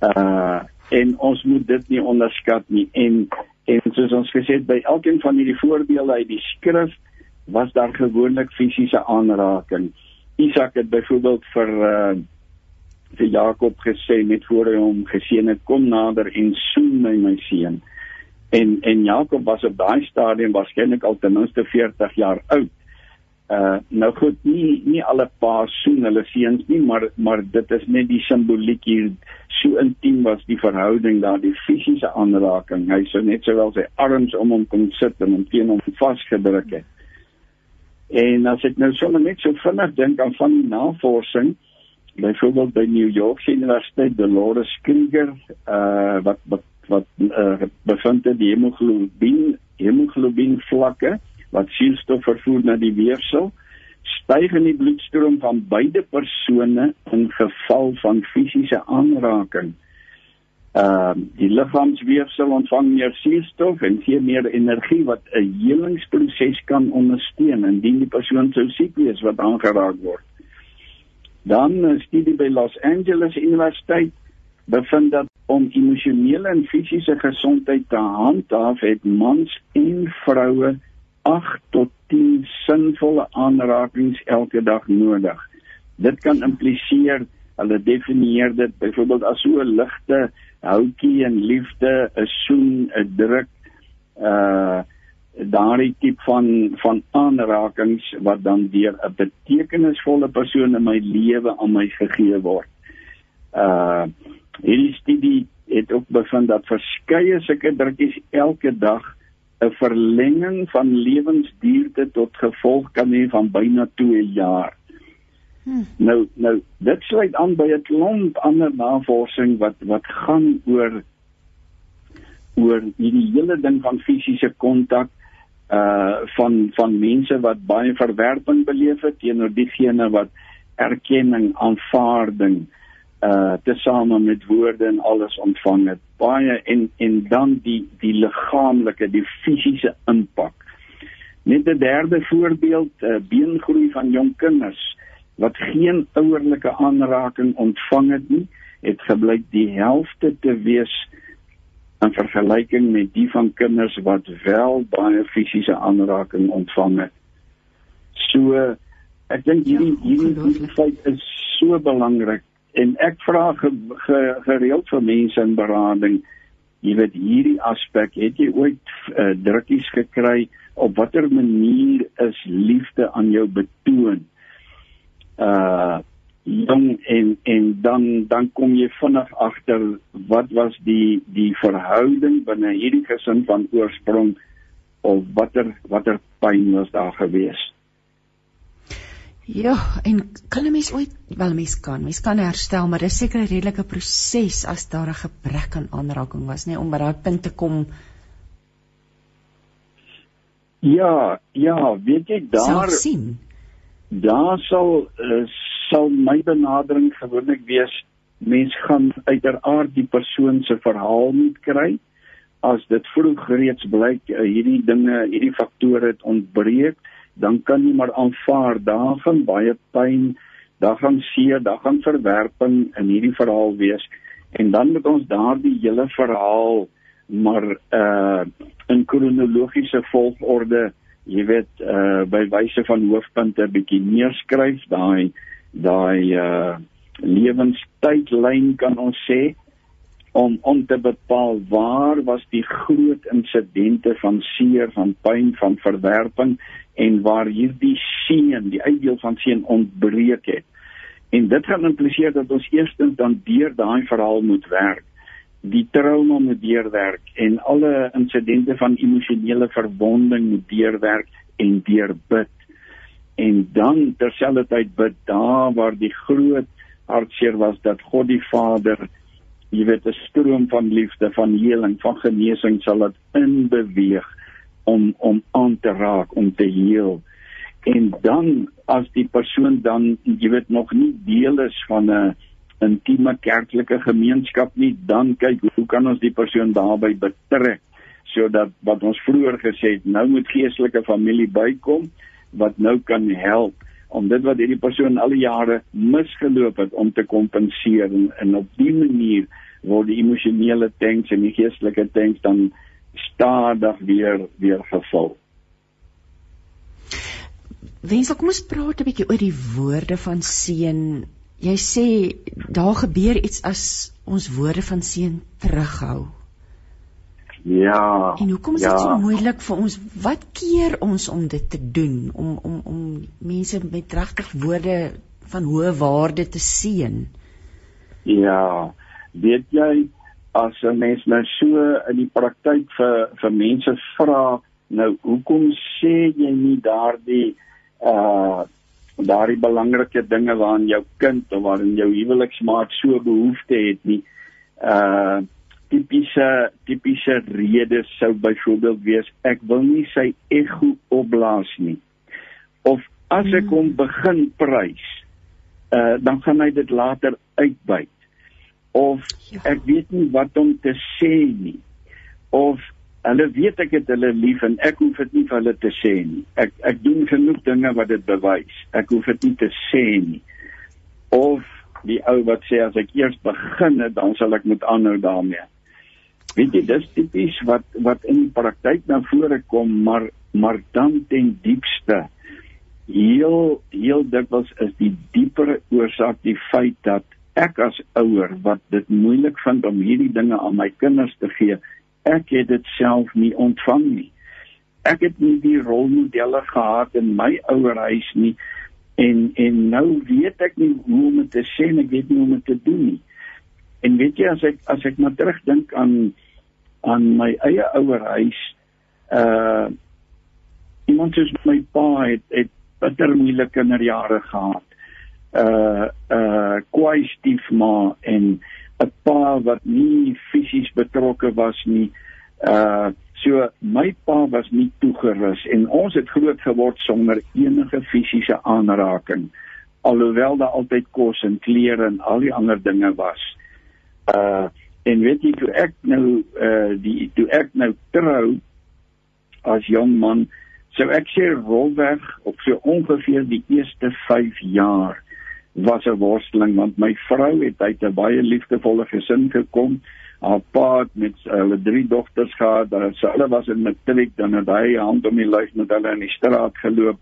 Uh en ons moet dit nie onderskat nie en en soos ons gesê het by elkeen van hierdie voorbeelde uit die skrif was daar gewoonlik fisiese aanraking. Isak het byvoorbeeld vir uh vir Jakob gesê net voor hy hom geseën het kom nader en soen my my seun. En en Jakob was op daai stadium waarskynlik al ten minste 40 jaar oud. Uh nou goed, nie nie alle paas soen hulle seuns nie, maar maar dit is net die simboliek hier so intiem was die verhouding daar, die fisiese aanraking. Hy sou net sowel sy arms om hom kon sit en hom teen hom vasgedruk het. En as ek nou sommer net so vinnig dink aan van die navorsing, byvoorbeeld by New York Universiteit Dolores Krieger uh wat wat wat uh, bevind het die hemoglobien hemoglobien vlakke wat suurstof vervoer na die weefsel styg in die bloedstroom van beide persone in geval van fisiese aanraking. Ehm uh, die liggaamsweefsel ontvang meer suurstof en gee meer energie wat 'n helingsproses kan ondersteun indien die persoon sou siek wees wat aangeraak word. Dan 'n studie by Los Angeles Universiteit bevind dat om emosionele en fisiese gesondheid te handhaaf, het mans en vroue 8 tot 10 sinvolle aanrakings elke dag nodig. dit kan impliseer hulle definieer dit byvoorbeeld as so 'n ligte houtjie en liefde 'n soen 'n druk uh daardie tip van van aanrakings wat dan deur 'n betekenisvolle persoon in my lewe aan my gegee word. Uh hierdie studie het ook bevind dat verskeie sulke drukkies elke dag 'n verlenging van lewensduurte tot gevolg kan hê van byna 2 jaar. Hmm. Nou nou dit sluit aan by 'n klomp ander navorsing wat wat gaan oor oor hierdie hele ding van fisiese kontak uh van van mense wat baie verwerping beleef het teenoor diegene wat erkenning, aanvaarding uh tesame met woorde en alles ontvang het. Baie en en dan die die liggaamlike die fisiese impak. Net 'n derde voorbeeld uh, beengroei van jong kinders wat geen ouerlike aanraking ontvang het nie het gebleik die helfte te wees in vergelyking met die van kinders wat wel baie fisiese aanraking ontvang het. So ek dink hierdie ja, hierdie feit is so belangrik en ek vra ge, ge, gereeld vir mense in berading jy weet hierdie aspek het jy ooit uh, drukkies gekry op watter manier is liefde aan jou betoon? Uh jong en en dan dan kom jy vinnig agter wat was die die verhouding binne hierdie gesin van oorsprong of watter watter pyn was daar geweest Ja, en kan 'n mens ooit wel mens kan, mens kan herstel, maar dis seker 'n redelike proses as daar 'n gebrek aan aanraking was, nê, nee, om by daai punt te kom. Ja, ja, weet jy daar sien. Daar sal uh, sal my benadering gewoonlik wees mens gaan uiteraard die persoon se verhaal moet kry as dit vroeg reeds blyk uh, hierdie dinge hierdie faktore het ontbreek dan kan jy maar aanvaar daar gaan baie pyn, daar gaan seer, daar gaan verwerping in hierdie verhaal wees. En dan moet ons daardie hele verhaal maar uh in kronologiese volgorde, jy weet uh by wyse van hoofpunte bietjie neerskryf, daai daai uh lewenstydlyn kan ons sê om om te bepaal waar was die groot insidente van seer, van pyn, van verwerping en waar hierdie seën, die uitdeel van seën ontbreek het. En dit gaan impliseer dat ons eerstens dan deur daai verhaal moet werk, die trauma moet deurwerk en alle insidente van emosionele verwonding moet deurwerk en deurbid. En dan terselfdertyd bid daar waar die groot hartseer was dat God die Vader jy weet 'n stroom van liefde, van heling, van genesing sal dit inbeweeg om om aan te raak, om te heel. En dan as die persoon dan jy weet nog nie deel is van 'n intieme kerklike gemeenskap nie, dan kyk hoe kan ons die persoon daarbey betrek sodat wat ons vroeër gesê het, nou moet geestelike familie bykom wat nou kan help om dit wat hierdie persoon al die jare misgeloop het om te kompenseer en, en op die manier word die emosionele tanks en die geestelike tanks dan stadig weer weer gevul. Wens ek kom ons praat 'n bietjie oor die woorde van seën. Jy sê daar gebeur iets as ons woorde van seën terughou. Ja. En hoekom is dit ja. so moeilik vir ons? Wat keer ons om dit te doen om om om mense met regtig woorde van hoë waarde te seën? Ja. Weet jy as 'n mens nou so in die praktyk vir vir mense vra, nou hoekom sê jy nie daardie uh daardie belangrike dinge waaraan jou kind of waarin jou huweliksmaat so behoefte het nie? Uh tipiese tipiese redes sou byvoorbeeld wees. Ek wil nie sy ego opblaas nie. Of as ek hmm. hom begin prys uh, dan gaan hy dit later uitbuit. Of ja. ek weet nie wat om te sê nie. Of hulle weet ek het hulle lief en ek hoef dit nie vir hulle te sê nie. Ek ek doen genoeg dinge wat dit bewys. Ek hoef dit nie te sê nie. Of die ou wat sê as ek eers begin het dan sal ek moet aanhou daarmee Weet jy, dis tipies wat wat in die praktyk na vore kom, maar maar dan ten diepste heel heel dikwels is die diepere oorsaak die feit dat ek as ouer wat dit moeilik vind om hierdie dinge aan my kinders te gee, ek het dit self nie ontvang nie. Ek het nie die rolmodelle gehad in my ouerhuis nie en en nou weet ek nie hoe om dit te sê en ek weet nie hoe om dit te doen nie. En weet jy as ek as ek maar terugdink aan aan my eie ouerhuis, uh iemand soos my pa het het bitter moeilike kinderjare gehad uh uh kwai stiefma en 'n pa wat nie fisies betrokke was nie. Uh so my pa was nie toegerus en ons het groot geword sonder enige fisiese aanraking alhoewel daar altyd kos en klere en al die ander dinge was. Uh en weet jy toe ek nou uh die toe ek nou trou as jong man sou ek sê rolweg op so ongeveer die eerste 5 jaar was 'n worsteling want my vrou het uit 'n baie liefdevolle gesin gekom. Haar pa het met hulle drie dogters gehad. Dan sy hulle was in matriek dan het hy hand om die lyf met hulle in die straat geloop.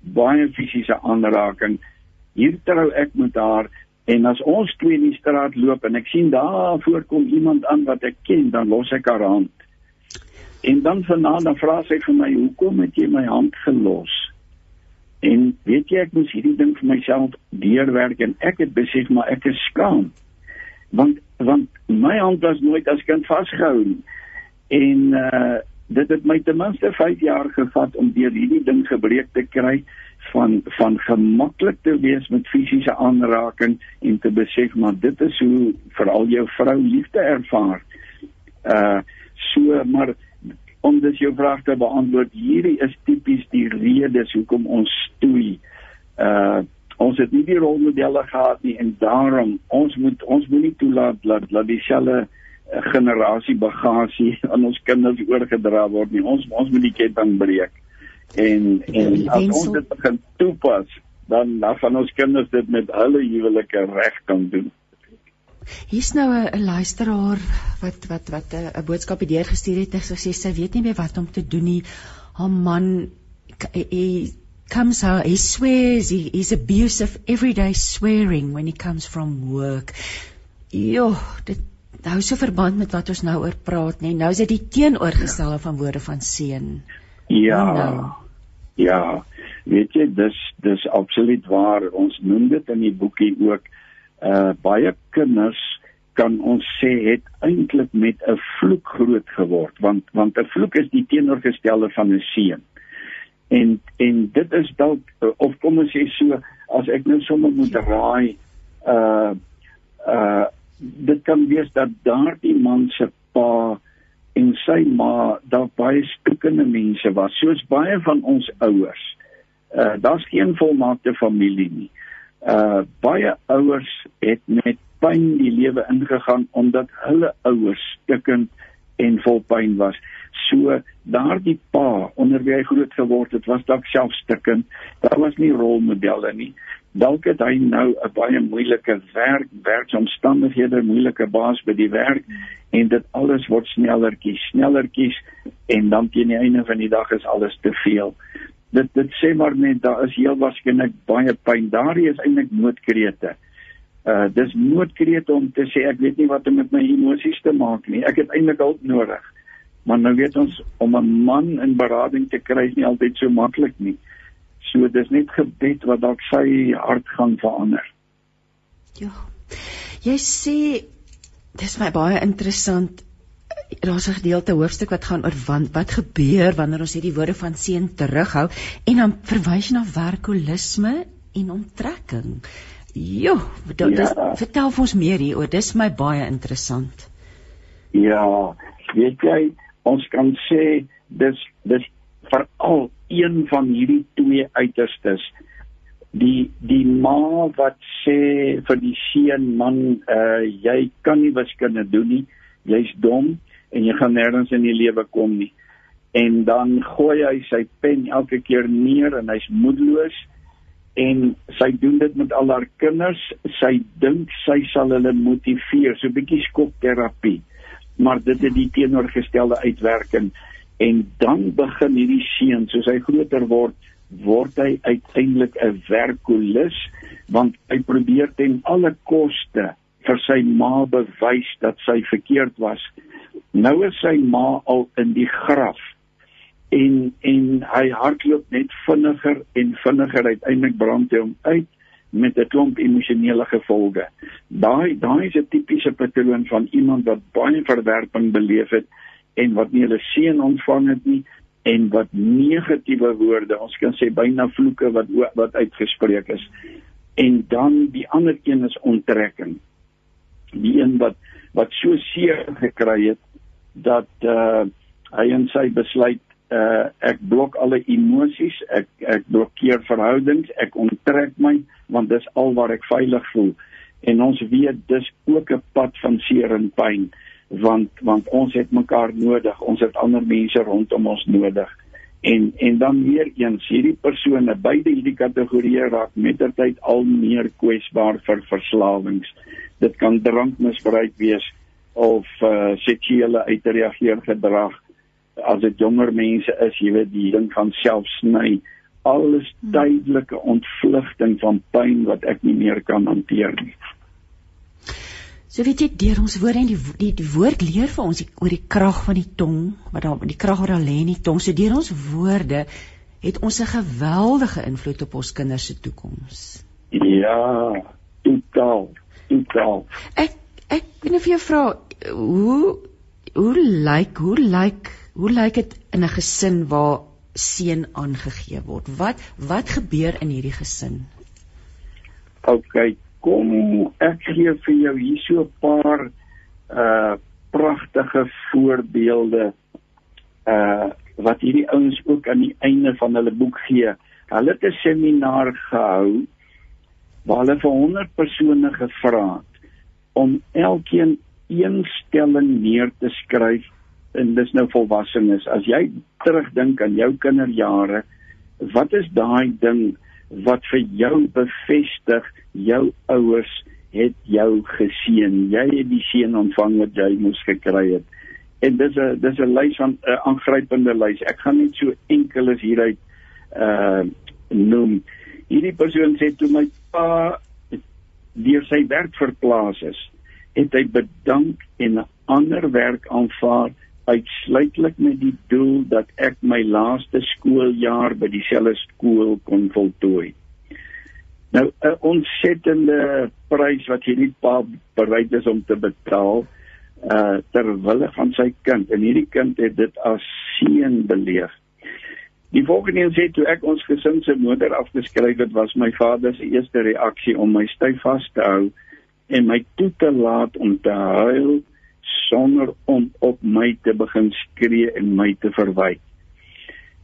Baie fisiese aanraking. Hier trou ek met haar en as ons twee in die straat loop en ek sien daar voorkom iemand aan wat ek ken, dan los ek haar hand. En dan vanaand dan vra sy vir my, "Hoekom het jy my hand gelos?" En weet jy ek moes hierdie ding vir myself deurwerk en ek het besef maar ek is skaam. Want want my hand was nooit as kind vasgehou nie. En uh dit het my ten minste 5 jaar gevat om deur hierdie ding gebreek te kry van van gemaklik te wees met fisiese aanraking en te besef maar dit is hoe veral jou vrou liefde ervaar. Uh so maar om dus jou vraag te beantwoord, hierdie is tipies die redes hoekom ons stoei. Uh ons het nie die rolmodelle gehad nie en daarom ons moet ons moet nie toelaat dat dat dieselfde generasie bagasie aan ons kinders oorgedra word nie. Ons ons moet die ketting breek. En en as ons dit begin toepas, dan dan van ons kinders dit met hulle huwelike reg kan doen. Hier's nou 'n luisteraar wat wat wat 'n boodskap hier gestuur het. Sy sê sy weet nie meer wat om te doen nie. Haar man hy comes out he swears he is abusive everyday swearing when he comes from work. Jo, dit hou so verband met wat ons nou oor praat, nê. Nou is dit die teenoorgestelde van woorde van seën. Ja. Nou. Ja. Weet jy, dis dis absoluut waar. Ons noem dit in die boekie ook uh baie kinders kan ons sê het eintlik met 'n vloek groot geword want want 'n vloek is die teenoorgestelde van 'n seën. En en dit is dalk of kom ons sê so as ek nou sommer moet raai uh uh dit kan wees dat daardie man se pa en sy ma dalk baie spiekende mense was soos baie van ons ouers. Uh daar's geen volmaakte familie nie uh baie ouers het met pyn die lewe ingegaan omdat hulle ouers stikkend en vol pyn was. So daardie pa onder wie hy groot geword het, was dalk self stikkend. Daar was nie rolmodelle nie. Dalk het hy nou 'n baie moeilike werk, werksomstandighede, moeilike baas by die werk en dit alles word snellertjies, snellertjies en dan teen die einde van die dag is alles te veel dit dit sê maar net daar is heel waarskynlik baie pyn. Daardie is eintlik noodkrete. Uh dis noodkrete om te sê ek weet nie wat om met my emosies te maak nie. Ek het eintlik hulp nodig. Maar nou weet ons om 'n man in berading te kry is nie altyd so maklik nie. So dis net gebed wat dalk sy hart gaan verander. Ja. Jy sê dis my baie interessant daar's 'n gedeelte hoofstuk wat gaan oor wat, wat gebeur wanneer ons hierdie woorde van seën terughou en dan verwys na werkolisme en onttrekking. Jo, dit ja. vertel vir ons meer hieroor. Dis my baie interessant. Ja, weet jy, ons kan sê dis dis veral een van hierdie twee uiterstes. Die die ma wat sê vir die seun man, uh, jy kan nie wiskunde doen nie. Jy's dom en jy gaan nêrens in die lewe kom nie. En dan gooi hy sy pen elke keer neer en hy's moedeloos en sy doen dit met al haar kinders. Sy dink sy sal hulle motiveer, so 'n bietjie skokterapie. Maar dit het die teenoorgestelde uitwerking en dan begin hierdie seun soos hy groter word word hy uiteindelik 'n werkolis want hy probeer ten alle koste vir sy ma bewys dat sy verkeerd was. Nou is sy ma al in die graf en en hy hardloop net vinniger en vinniger uiteindelik brand hy hom uit met 'n klomp emosionele gevolge. Daai daai is 'n tipiese patroon van iemand wat baie verwerping beleef het en wat nie hulle seën ontvang het nie en wat negatiewe woorde, ons kan sê byna vloeke wat wat uitgespreek is. En dan die ander een is onttrekking. Die een wat wat so seer gekry het dat uh hy en sy besluit uh ek blok alle emosies, ek ek blokkeer verhoudings, ek onttrek my want dis al waar ek veilig voel. En ons weet dis ook 'n pad van seer en pyn want want ons het mekaar nodig, ons het ander mense rondom ons nodig. En en dan weer eens hierdie persone beide hierdie kategorieë raak mettertyd al meer kwesbaar vir verslawings. Dit kan drankmisbruik wees of uh seksuele uitreageer gedrag as dit jonger mense is, jy weet, die ding van selfsny, alles hmm. tydelike ontvlugting van pyn wat ek nie meer kan hanteer nie. So weet jy deur ons woorde en die, die die woord leer vir ons die, oor die krag van die tong, wat daar die krag wat daar lê in die tong. So deur ons woorde het ons 'n geweldige invloed op ons kinders se toekoms. Ja, totaal, totaal. Ek ek wil net vir jou vra hoe hoe lyk hoe lyk Hoe lyk dit in 'n gesin waar seën aangegee word? Wat wat gebeur in hierdie gesin? OK, kom ek gee vir jou hier so 'n paar uh pragtige voorbeelde uh wat hierdie ouens ook aan die einde van hulle boek gee. Hulle het 'n seminar gehou waar hulle vir 100 persone gevra het om elkeen een stelling neer te skryf en dis nou volwassenes as jy terugdink aan jou kinderjare wat is daai ding wat vir jou bevestig jou ouers het jou geseën jy het die seën ontvang wat jy moes gekry het. En dis 'n dis 'n lys van 'n aangrypende lys. Ek gaan net so enkeles hieruit uh noem. Hierdie persoon sê toe my pa deur sy werk verplaas is het hy bedank en 'n ander werk aanvaar uitsluitlik met die doel dat ek my laaste skooljaar by dieselfde skool kon voltooi. Nou 'n ontsettende prys wat hierdie pa bereid is om te betaal uh ter wille van sy kind en hierdie kind het dit as seën beleef. Die volgende een sê toe ek ons gesin se moeder afgeskryf het was my vader se eerste reaksie om my styf vas te hou en my toe te laat om te huil sonder om op my te begin skree en my te verwyk.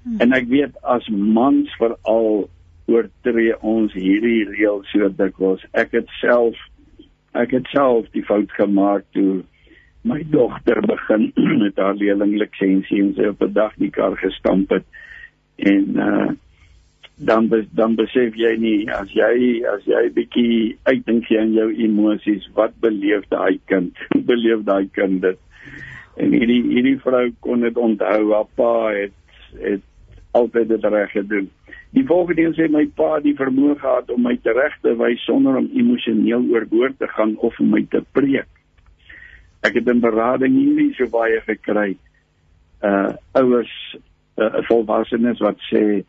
Hmm. En ek weet as mans veral oortree ons hierdie reël so dikwels. Ek het self ek het self die fout gemaak toe my dogter begin met haar leerlinglisensie en sy op 'n dag die kar gestamp het en uh dan dan besef jy nie as jy as jy bietjie uitdink jy aan jou emosies wat beleef daai kind? Beleef daai kind dit? En hierdie hierdie vrou kon dit onthou haar pa het het altyd dit reg gedoen. Die volgende ding sê my pa die vermoë gehad om my reg te wys sonder om emosioneel oorboord te gaan of om my te preek. Ek het 'n berading hierdie so baie gekry. Uh ouers uh, volwassenes wat sê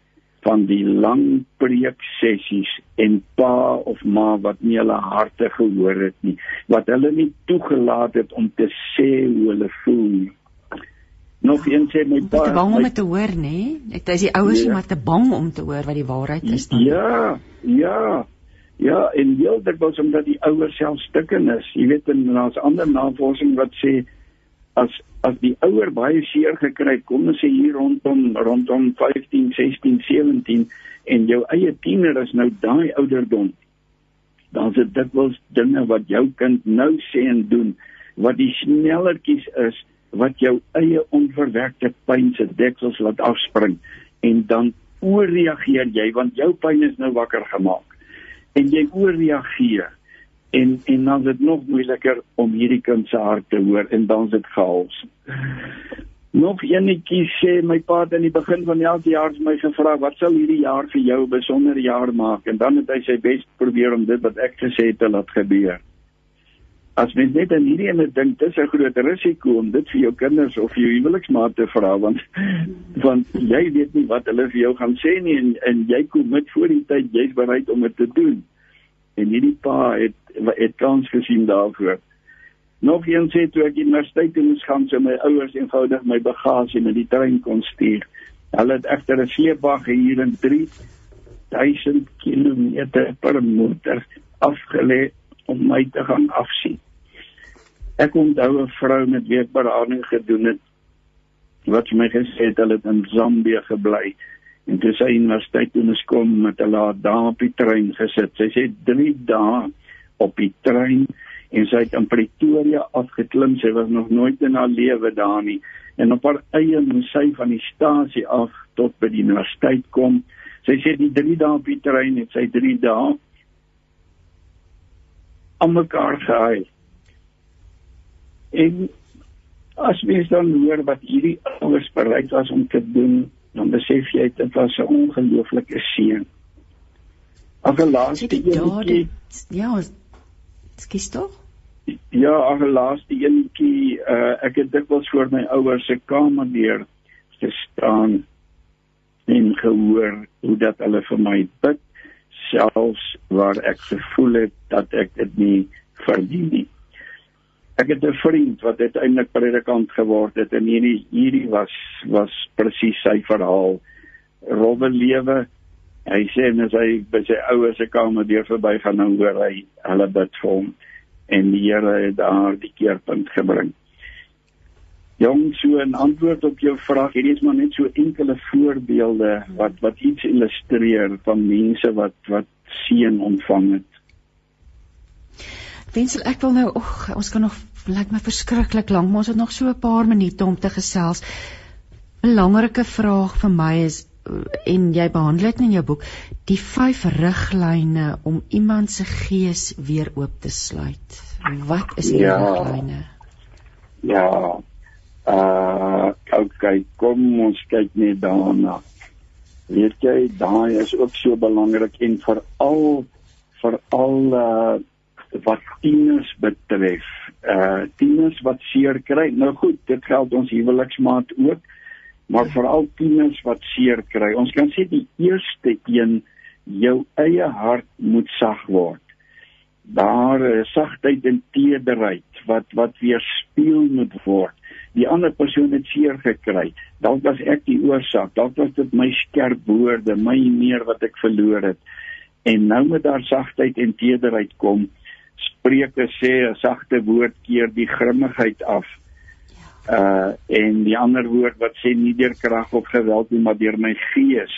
van die lang preek sessies en pa of ma wat nie hulle harte gehoor het nie wat hulle nie toegelaat het om te sê hoe hulle voel nie. Nog een sê my pa bang om te hoor nê? Dit is die ouers ja. maar te bang om te hoor wat die waarheid is dan? Ja ja ja en heel dit was omdat die ouers self stikken is. Jy weet en daar's ander navorsing wat sê as as die ouer baie seer gekry kom ons sê hier rondom rondom 15 16 17 en jou eie tiener is nou daai ouderdom dan is dit dikwels dinge wat jou kind nou sê en doen wat die snellertjies is wat jou eie onverwerkte pyn se deksels laat afspring en dan ooreageer jy want jou pyn is nou wakker gemaak en jy ooreageer en en dan is dit nog moeiliker om hierdie kind se hart te hoor en dan is dit chaos. Nog enetjie sê my pa het aan die begin van elke jaar vir my gevra wat sal hierdie jaar vir jou 'n besondere jaar maak en dan het hy sy bes probeer om dit wat ek gesê het te laat gebeur as mens net aan hierdie ene dink, dis 'n groot risiko om dit vir jou kinders of jou huweliksmaat te vra want want jy weet nie wat hulle vir jou gaan sê nie en en jy kom met voor die tyd jy's bereid om dit te doen. En hierdie pa het het kans gesien daarvoor. Nog een sê toe ek universiteit toe moes gaan, so my ouers eenvoudig my bagasie met die trein kon stuur. Hulle het egter 'n sleepwag hier in 3000 km per motor afgelê om my te gaan afsien. Ek onthou 'n vrou met wie ek berading gedoen het wat my gesê het hulle het in Zambië gebly en toe sy universiteit toe moes kom met hulle daar op die trein gesit. Sy sê 3 dae op die trein en sy het in Pretoria afgeklim. Sy was nog nooit in haar lewe daar nie en op haar eie moes sy van die stasie af tot by die universiteit kom. Sy sê die 3 dae op die trein het sy 3 dae aan mekaar gehuil. En as mens dan hoor wat hierdie ouers bereid was om te doen, dan besef jy dit was 'n ongelooflike seën. Ag laaste eenetjie. Ja, skiet tog. Ja, ag laaste eenetjie, uh, ek het dikwels voor my ouers se kamer deur gestaan en gehoor hoe dat hulle vir my bid selfs waar ek gevoel het dat ek dit nie verdien nie ek het 'n vriend wat uiteindelik predikant geword het en hierdie hierdie was was presies sy verhaal. Rowwe lewe hy sê en as hy by sy ouers se kamer deur verby gaan dan hoor hy hulle bid vir hom en die Here het daar die keerpunt gebring. Jong so 'n antwoord op jou vraag hierdie is maar net so enkele voorbeelde wat wat iets illustreer van mense wat wat seën ontvang het Wensel ek wil nou ag ons kan nog lyk my verskriklik lank maar ons het nog so 'n paar minute om te gesels. 'n Belangrike vraag vir my is en jy behandel dit in jou boek die vyf riglyne om iemand se gees weer oop te sluit. Wat is die ja, riglyne? Ja. Uh okay, kom ons kyk net daarna. Weet jy, daai is ook so belangrik en veral veral uh wat tieners betref. Uh tieners wat seer kry. Nou goed, dit geld ons huweliksmaat ook, maar veral tieners wat seer kry. Ons kan sê die eerste een jou eie hart moet sag word. Daar sagtheid en tederheid wat wat weer speel moet word. Die ander persoon het seer gekry. Dalk was ek die oorsaak. Dalk was dit my skerp woorde, my meer wat ek verloor het. En nou moet daar sagtheid en tederheid kom. Spreuke sê 'n sagte woord keer die grimmigheid af. Uh en die ander woord wat sê nie deur krag of geweld nie, maar deur my gees.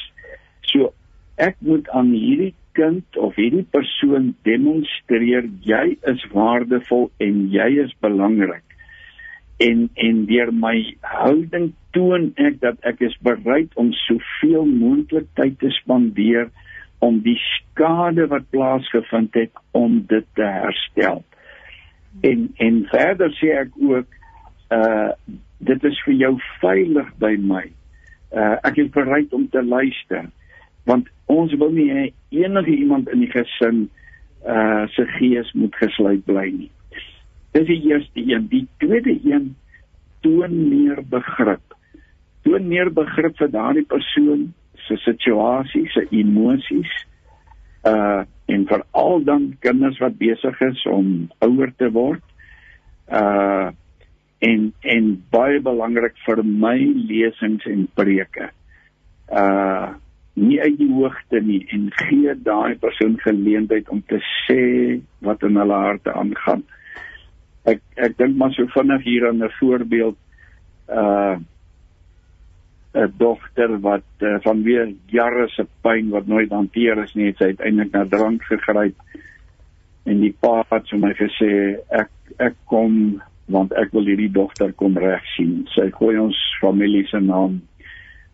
So ek moet aan hierdie kind of hierdie persoon demonstreer jy is waardevol en jy is belangrik. En en deur my houding toon ek dat ek is bereid om soveel moontlik tyd te spandeer om die skade wat plaasgevind het om dit te herstel. En en verder sê ek ook uh dit is vir jou veilig by my. Uh ek is bereid om te luister want ons wil nie hê enige iemand in die gesin uh se gees moet gesluit bly nie. Dis die eerste een, die tweede een toon meer begrip. Toon meer begrip vir daardie persoon se situasies, se emosies uh en veral dan kinders wat besig is om ouer te word. Uh en en baie belangrik vir my lesings en preke. Uh nie uit die hoogte nie en gee daai persoon geleentheid om te sê wat in hulle harte aangaan. Ek ek dink maar so vinnig hier aan 'n voorbeeld uh 'n dogter wat uh, vanweë jare se pyn wat nooit hanteer is nie, het sy uiteindelik na drank gegryp. En die pa het vir my gesê ek ek kom want ek wil hierdie dogter kom reg sien. Sy gooi ons familie se naam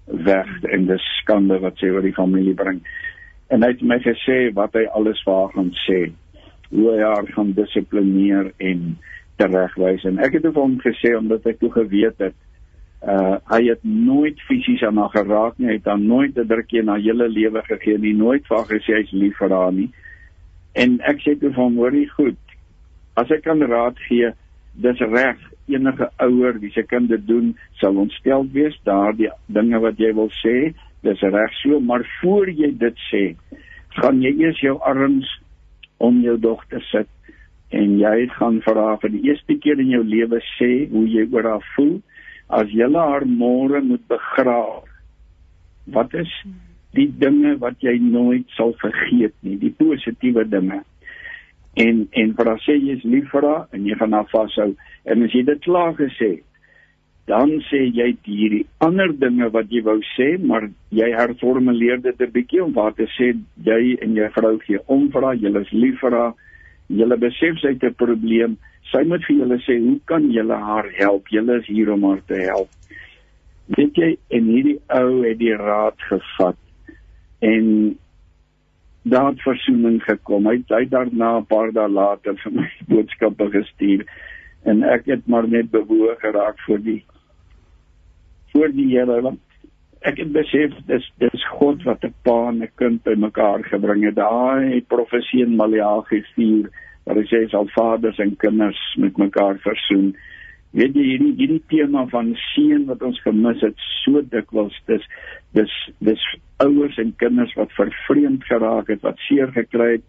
weg en dis skande wat sy oor die familie bring. En hy het my gesê wat hy alles vir haar gaan sê. Hoe hy haar gaan dissiplineer en teregwys en ek het hom gesê omdat ek toe geweet het Uh hy het nooit fisies aan haar geraak nie, hy het haar nooit 'n drukkie in haar hele lewe gegee nie, nooit vir haar gesê hy's lief vir haar nie. En ek sê toe van hoorie goed. As ek kan raad gee, dis reg. Enige ouer wie se kind dit doen, sal ontstel wees daardie dinge wat jy wil sê. Dis reg so, maar voor jy dit sê, gaan jy eers jou arms om jou dogter sit en jy gaan vir haar vir die eerste keer in jou lewe sê hoe jy oor haar voel as jy haar môre moet begraaf wat is die dinge wat jy nooit sal vergeet nie die positiewe dinge. En en vir haar sê jy is lief vir haar en jy gaan haar vashou en as jy dit klaar gesê dan sê jy hierdie ander dinge wat jy wou sê maar jy herformuleer dit 'n bietjie om wat te sê jy en jou vrou gee om vir haar jy is lief vir haar jy besef sy het 'n probleem sy moet vir julle sê hoe kan julle haar help? Julle is hier om haar te help. Weet jy en hierdie ou het die raad gevat en daar het versoening gekom. Hy het daarna 'n paar dae later vir my boodskappe gestuur en ek het maar net bewoog geraak vir die vir die Here want ek het besef dis dis God wat 'n pa en 'n kind bymekaar gebring het. Daai profesie in Maleagi 4 wat hy sê sal vaders en kinders met mekaar versoen. Weet jy hierdie hierdie tema van seën wat ons gemis het so dikwels dis dis dis ouers en kinders wat vervreemd geraak het, wat seer gekry het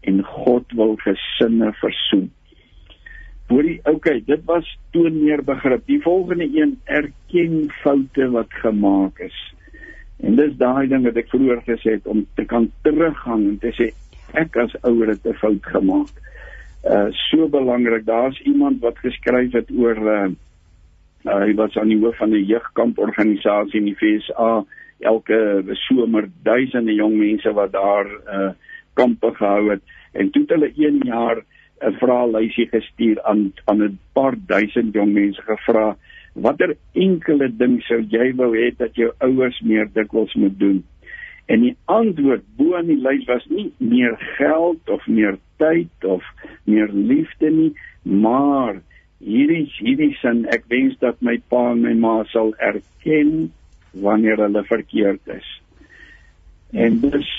en God wil gesinne versoen. Hoorie, okay, dit was toon meer begrip. Die volgende een erken foute wat gemaak is. En dis daai ding wat ek vroeër gesê het om te kan teruggaan en te sê ek as ouer het 'n fout gemaak uh so belangrik. Daar's iemand wat geskryf het oor uh, uh hy was aan die hoof van 'n jeugkamp organisasie in die VSA. Elke somer duisende jong mense wat daar uh kampe gehou het en toe het hulle 1 jaar 'n vraelysie gestuur aan aan 'n paar duisend jong mense gevra watter enkele ding sou jy wou hê dat jou ouers meer dikwels moet doen? En die antwoord bo aan die lys was nie meer geld of meer tyd of meer liefde nie, maar hierdie hierdie sin ek wens dat my pa en my ma sal erken wanneer hulle verkeerd is. En dus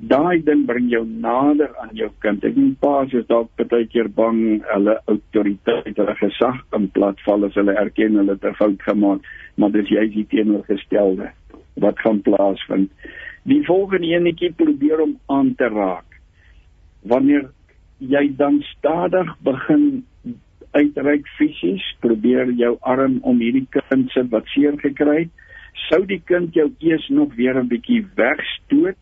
daai ding bring jou nader aan jou kind. Ek dink pa's is dalk baie keer bang hulle autoriteit, hulle gesag in platval as hulle erken hulle het 'n fout gemaak, maar dis jy die teenoorgestelde wat gaan plaasvind. Die volgende enetjie probeer om aan te raak. Wanneer jy dan stadig begin uitreik fisies, probeer jou arm om hierdie kind se wat seer gekry het, sou die kind jou eers nog weer 'n bietjie wegstoot,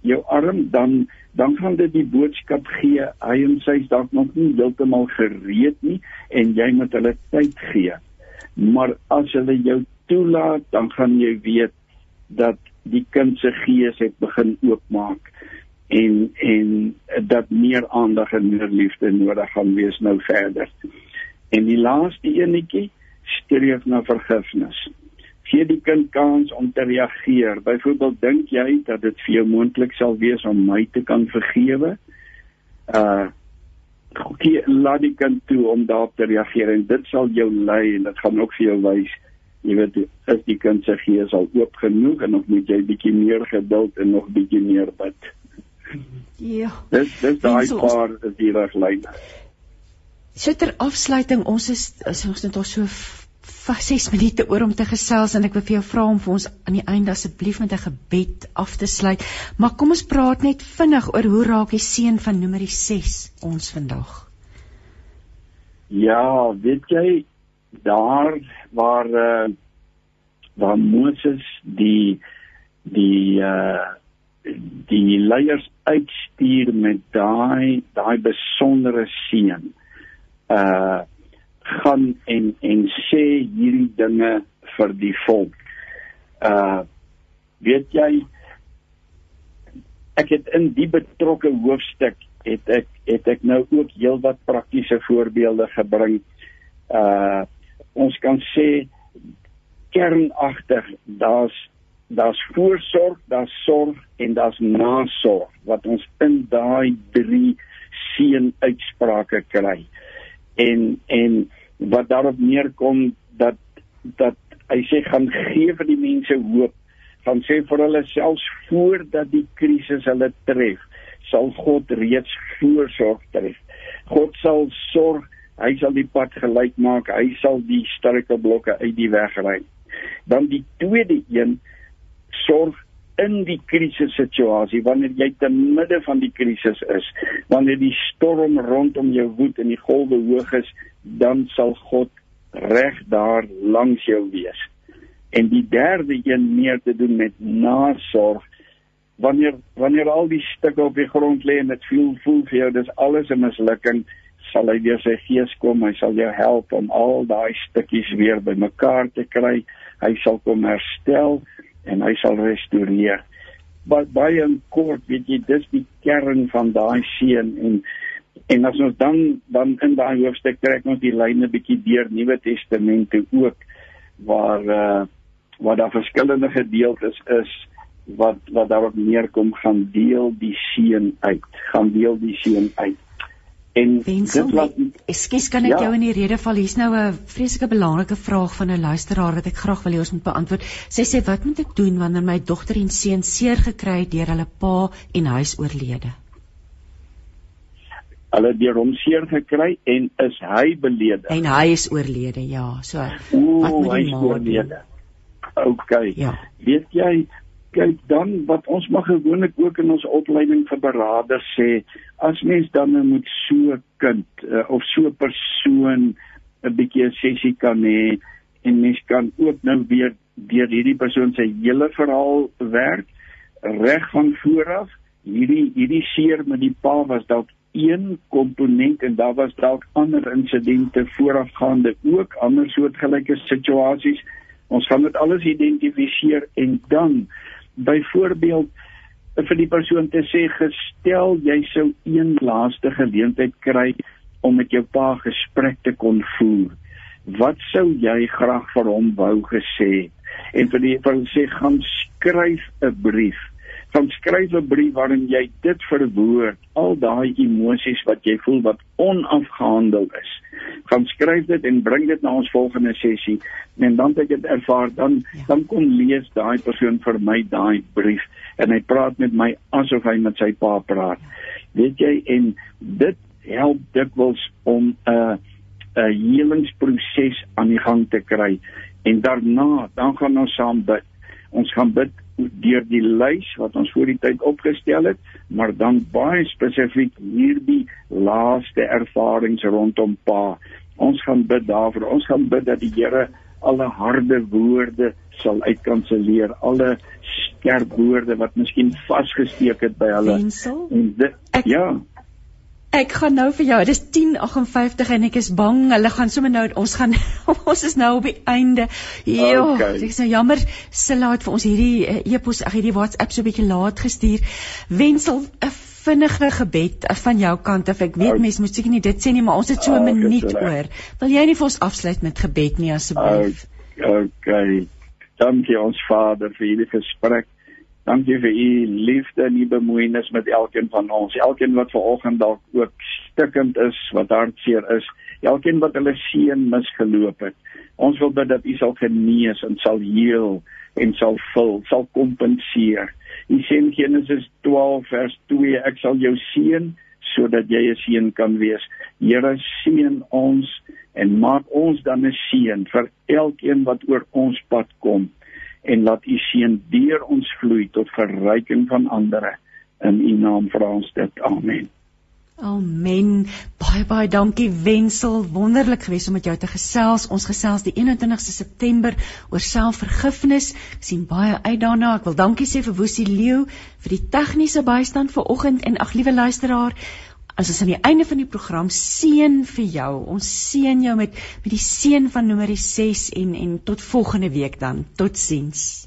jou arm dan dan gaan dit die boodskap gee hy en sy is dalk nog nie heeltemal gereed nie en jy moet hulle tyd gee. Maar as hulle jou toelaat, dan gaan jy weet dat die kind se gees het begin oopmaak en en dat meer aandag en meer liefde nodig gaan wees nou verder. En die laaste enetjie streef na vergifnis. Gee die kind kans om te reageer. Byvoorbeeld dink jy dat dit vir jou moontlik sal wees om my te kan vergewe? Uh gee laat die kind toe om daarop te reageer en dit sal jou lei en dit gaan ook vir jou wys jy weet as die kind se gees al oop genoeg en nog moet jy bietjie meer geduld en nog bietjie meer bid. Ja. Dis dis daai paar is die riglyne. So ter afsluiting, ons is ons het nog so 6 minute oor om te gesels en ek wil vir jou vra om vir ons aan die einde asseblief met 'n gebed af te sluit. Maar kom ons praat net vinnig oor hoe raak die seën van Numeri 6 ons vandag. Ja, weet jy, daar waar uh, waar Moses die die uh die leiers uitstuur met daai daai besondere seën uh gaan en en sê hierdie dinge vir die volk. Uh weet jy ek het in die betrokke hoofstuk het ek het ek nou ook heelwat praktiese voorbeelde gebring. Uh ons kan sê kernagtig daar's daar's voorsorg, daar's sorg en daar's nasorg wat ons in daai drie seën uitsprake kry. En en wat daarop neerkom dat dat Hy sê gaan gee vir die mense hoop. Gaan sê vir hulle selfs voordat die krisis hulle tref, sal God reeds voorsorg tref. God sal sorg, hy sal die pad gelyk maak, hy sal die struikelblokke uit die weg ry. Dan die tweede een sorg in die krisissituasie wanneer jy te midde van die krisis is, wanneer die storm rondom jou woed en die golwe hoog is, dan sal God reg daar langs jou wees. En die derde een meer te doen met nasorg. Wanneer wanneer al die stukke op die grond lê en dit voel voel vir jou dis alles 'n mislukking, sal hy weer sy gees kom, hy sal jou help om al daai stukkies weer bymekaar te kry. Hy sal kom herstel en hy sal restoreer. Maar baie in kort, weet jy, dis die kern van daai seën en en as ons dan dan in daai hoofstuk trek ons die lyne bietjie deur Nuwe Testamente ook waar uh waar daar verskillende gedeeltes is wat wat daarop neerkom gaan deel die seën uit, gaan deel die seën uit. En Wensel, dit wat Ekskuus, kan ek ja. jou in die rede val? Hier's nou 'n vreeslike belangrike vraag van 'n luisteraar wat ek graag wil hê ons moet beantwoord. Sy sê wat moet ek doen wanneer my dogter en seun seer gekry het deur hulle pa en huis oorlede? Hulle deur hom seer gekry en is hy belede? En hy is oorlede, ja. So Oeh, wat moet hy oorlede? OK. Ja. Weet jy kyk dan wat ons mag gewoonlik ook in ons opleiding vir beraders sê as mens dan nou moet so kind uh, of so persoon 'n bietjie 'n sessie kan hê en mens kan ook nou weer deur hierdie persoon se hele verhaal werk reg van vooraf hierdie hierdie seer met die pa was dalk een komponent en daar was dalk ander insidente voorafgaande ook ander soortgelyke situasies. Ons gaan dit alles identifiseer en dan byvoorbeeld vir die persoon te sê gestel jy sou een laaste geleentheid kry om met jou pa gesprek te kon voer. Wat sou jy graag vir hom wou gesê en vir die vir sê gaan skryf 'n brief gaan skryf 'n brief waarin jy dit verwoord, al daai emosies wat jy voel wat onafgehandel is. Gaan skryf dit en bring dit na ons volgende sessie en dan het jy dit ervaar dan ja. dan kom lees daai persoon vir my daai brief en hy praat met my asof hy met sy pa praat. Weet jy en dit help dikwels om 'n uh, 'n helingsproses aan die gang te kry en daarna dan gaan ons saam bid. Ons gaan bid deur die lys wat ons voor die tyd opgestel het, maar dan baie spesifiek hierdie laaste ervarings rondom pa. Ons gaan bid daarvoor. Ons gaan bid dat die Here alle harde woorde sal uitkanselleer, alle skerp woorde wat miskien vasgesteek het by hulle. En dit ja. Ek gaan nou vir jou. Dis 10:58 en ek is bang hulle gaan sommer nou ons gaan ons is nou op die einde. Jo, okay. ek is nou jammer Silla het vir ons hierdie uh, e-pos, ag hierdie WhatsApp so 'n bietjie laat gestuur. Wensel 'n vinnige gebed uh, van jou kant af. Ek weet okay. mense moet seker nie dit sê nie, maar ons het so 'n okay, minuut so oor. Wil jy nie vir ons afsluit met gebed nie asseblief? Okay. Dankie ons Vader vir hierdie gesprek. Dankie vir u liefde en u bemoeienis met elkeen van ons. Elkeen wat vanoggend dalk ook stikkend is, wat hartseer is, elkeen wat hulle seën misgeloop het. Ons wil bid dat u sal genees en sal heel en sal vul, sal kompenseer. U sê in Genesis 12 vers 2, ek sal jou seën sodat jy 'n seën kan wees. Here seën ons en maak ons dan 'n seën vir elkeen wat oor ons pad kom en laat u seën deur ons vloei tot verryking van ander in u naam vra ons dit amen Amen. Baie baie dankie Wensel. Wonderlik geweest om met jou te gesels. Ons gesels die 21ste September oor selfvergifnis. Ek sien baie uit daarna. Ek wil dankie sê vir Woesie Leeu vir die tegniese bystand vir oggend en ag liewe luisteraar, as ons aan die einde van die program seën vir jou. Ons seën jou met met die seën van nommer 6 en en tot volgende week dan. Totsiens.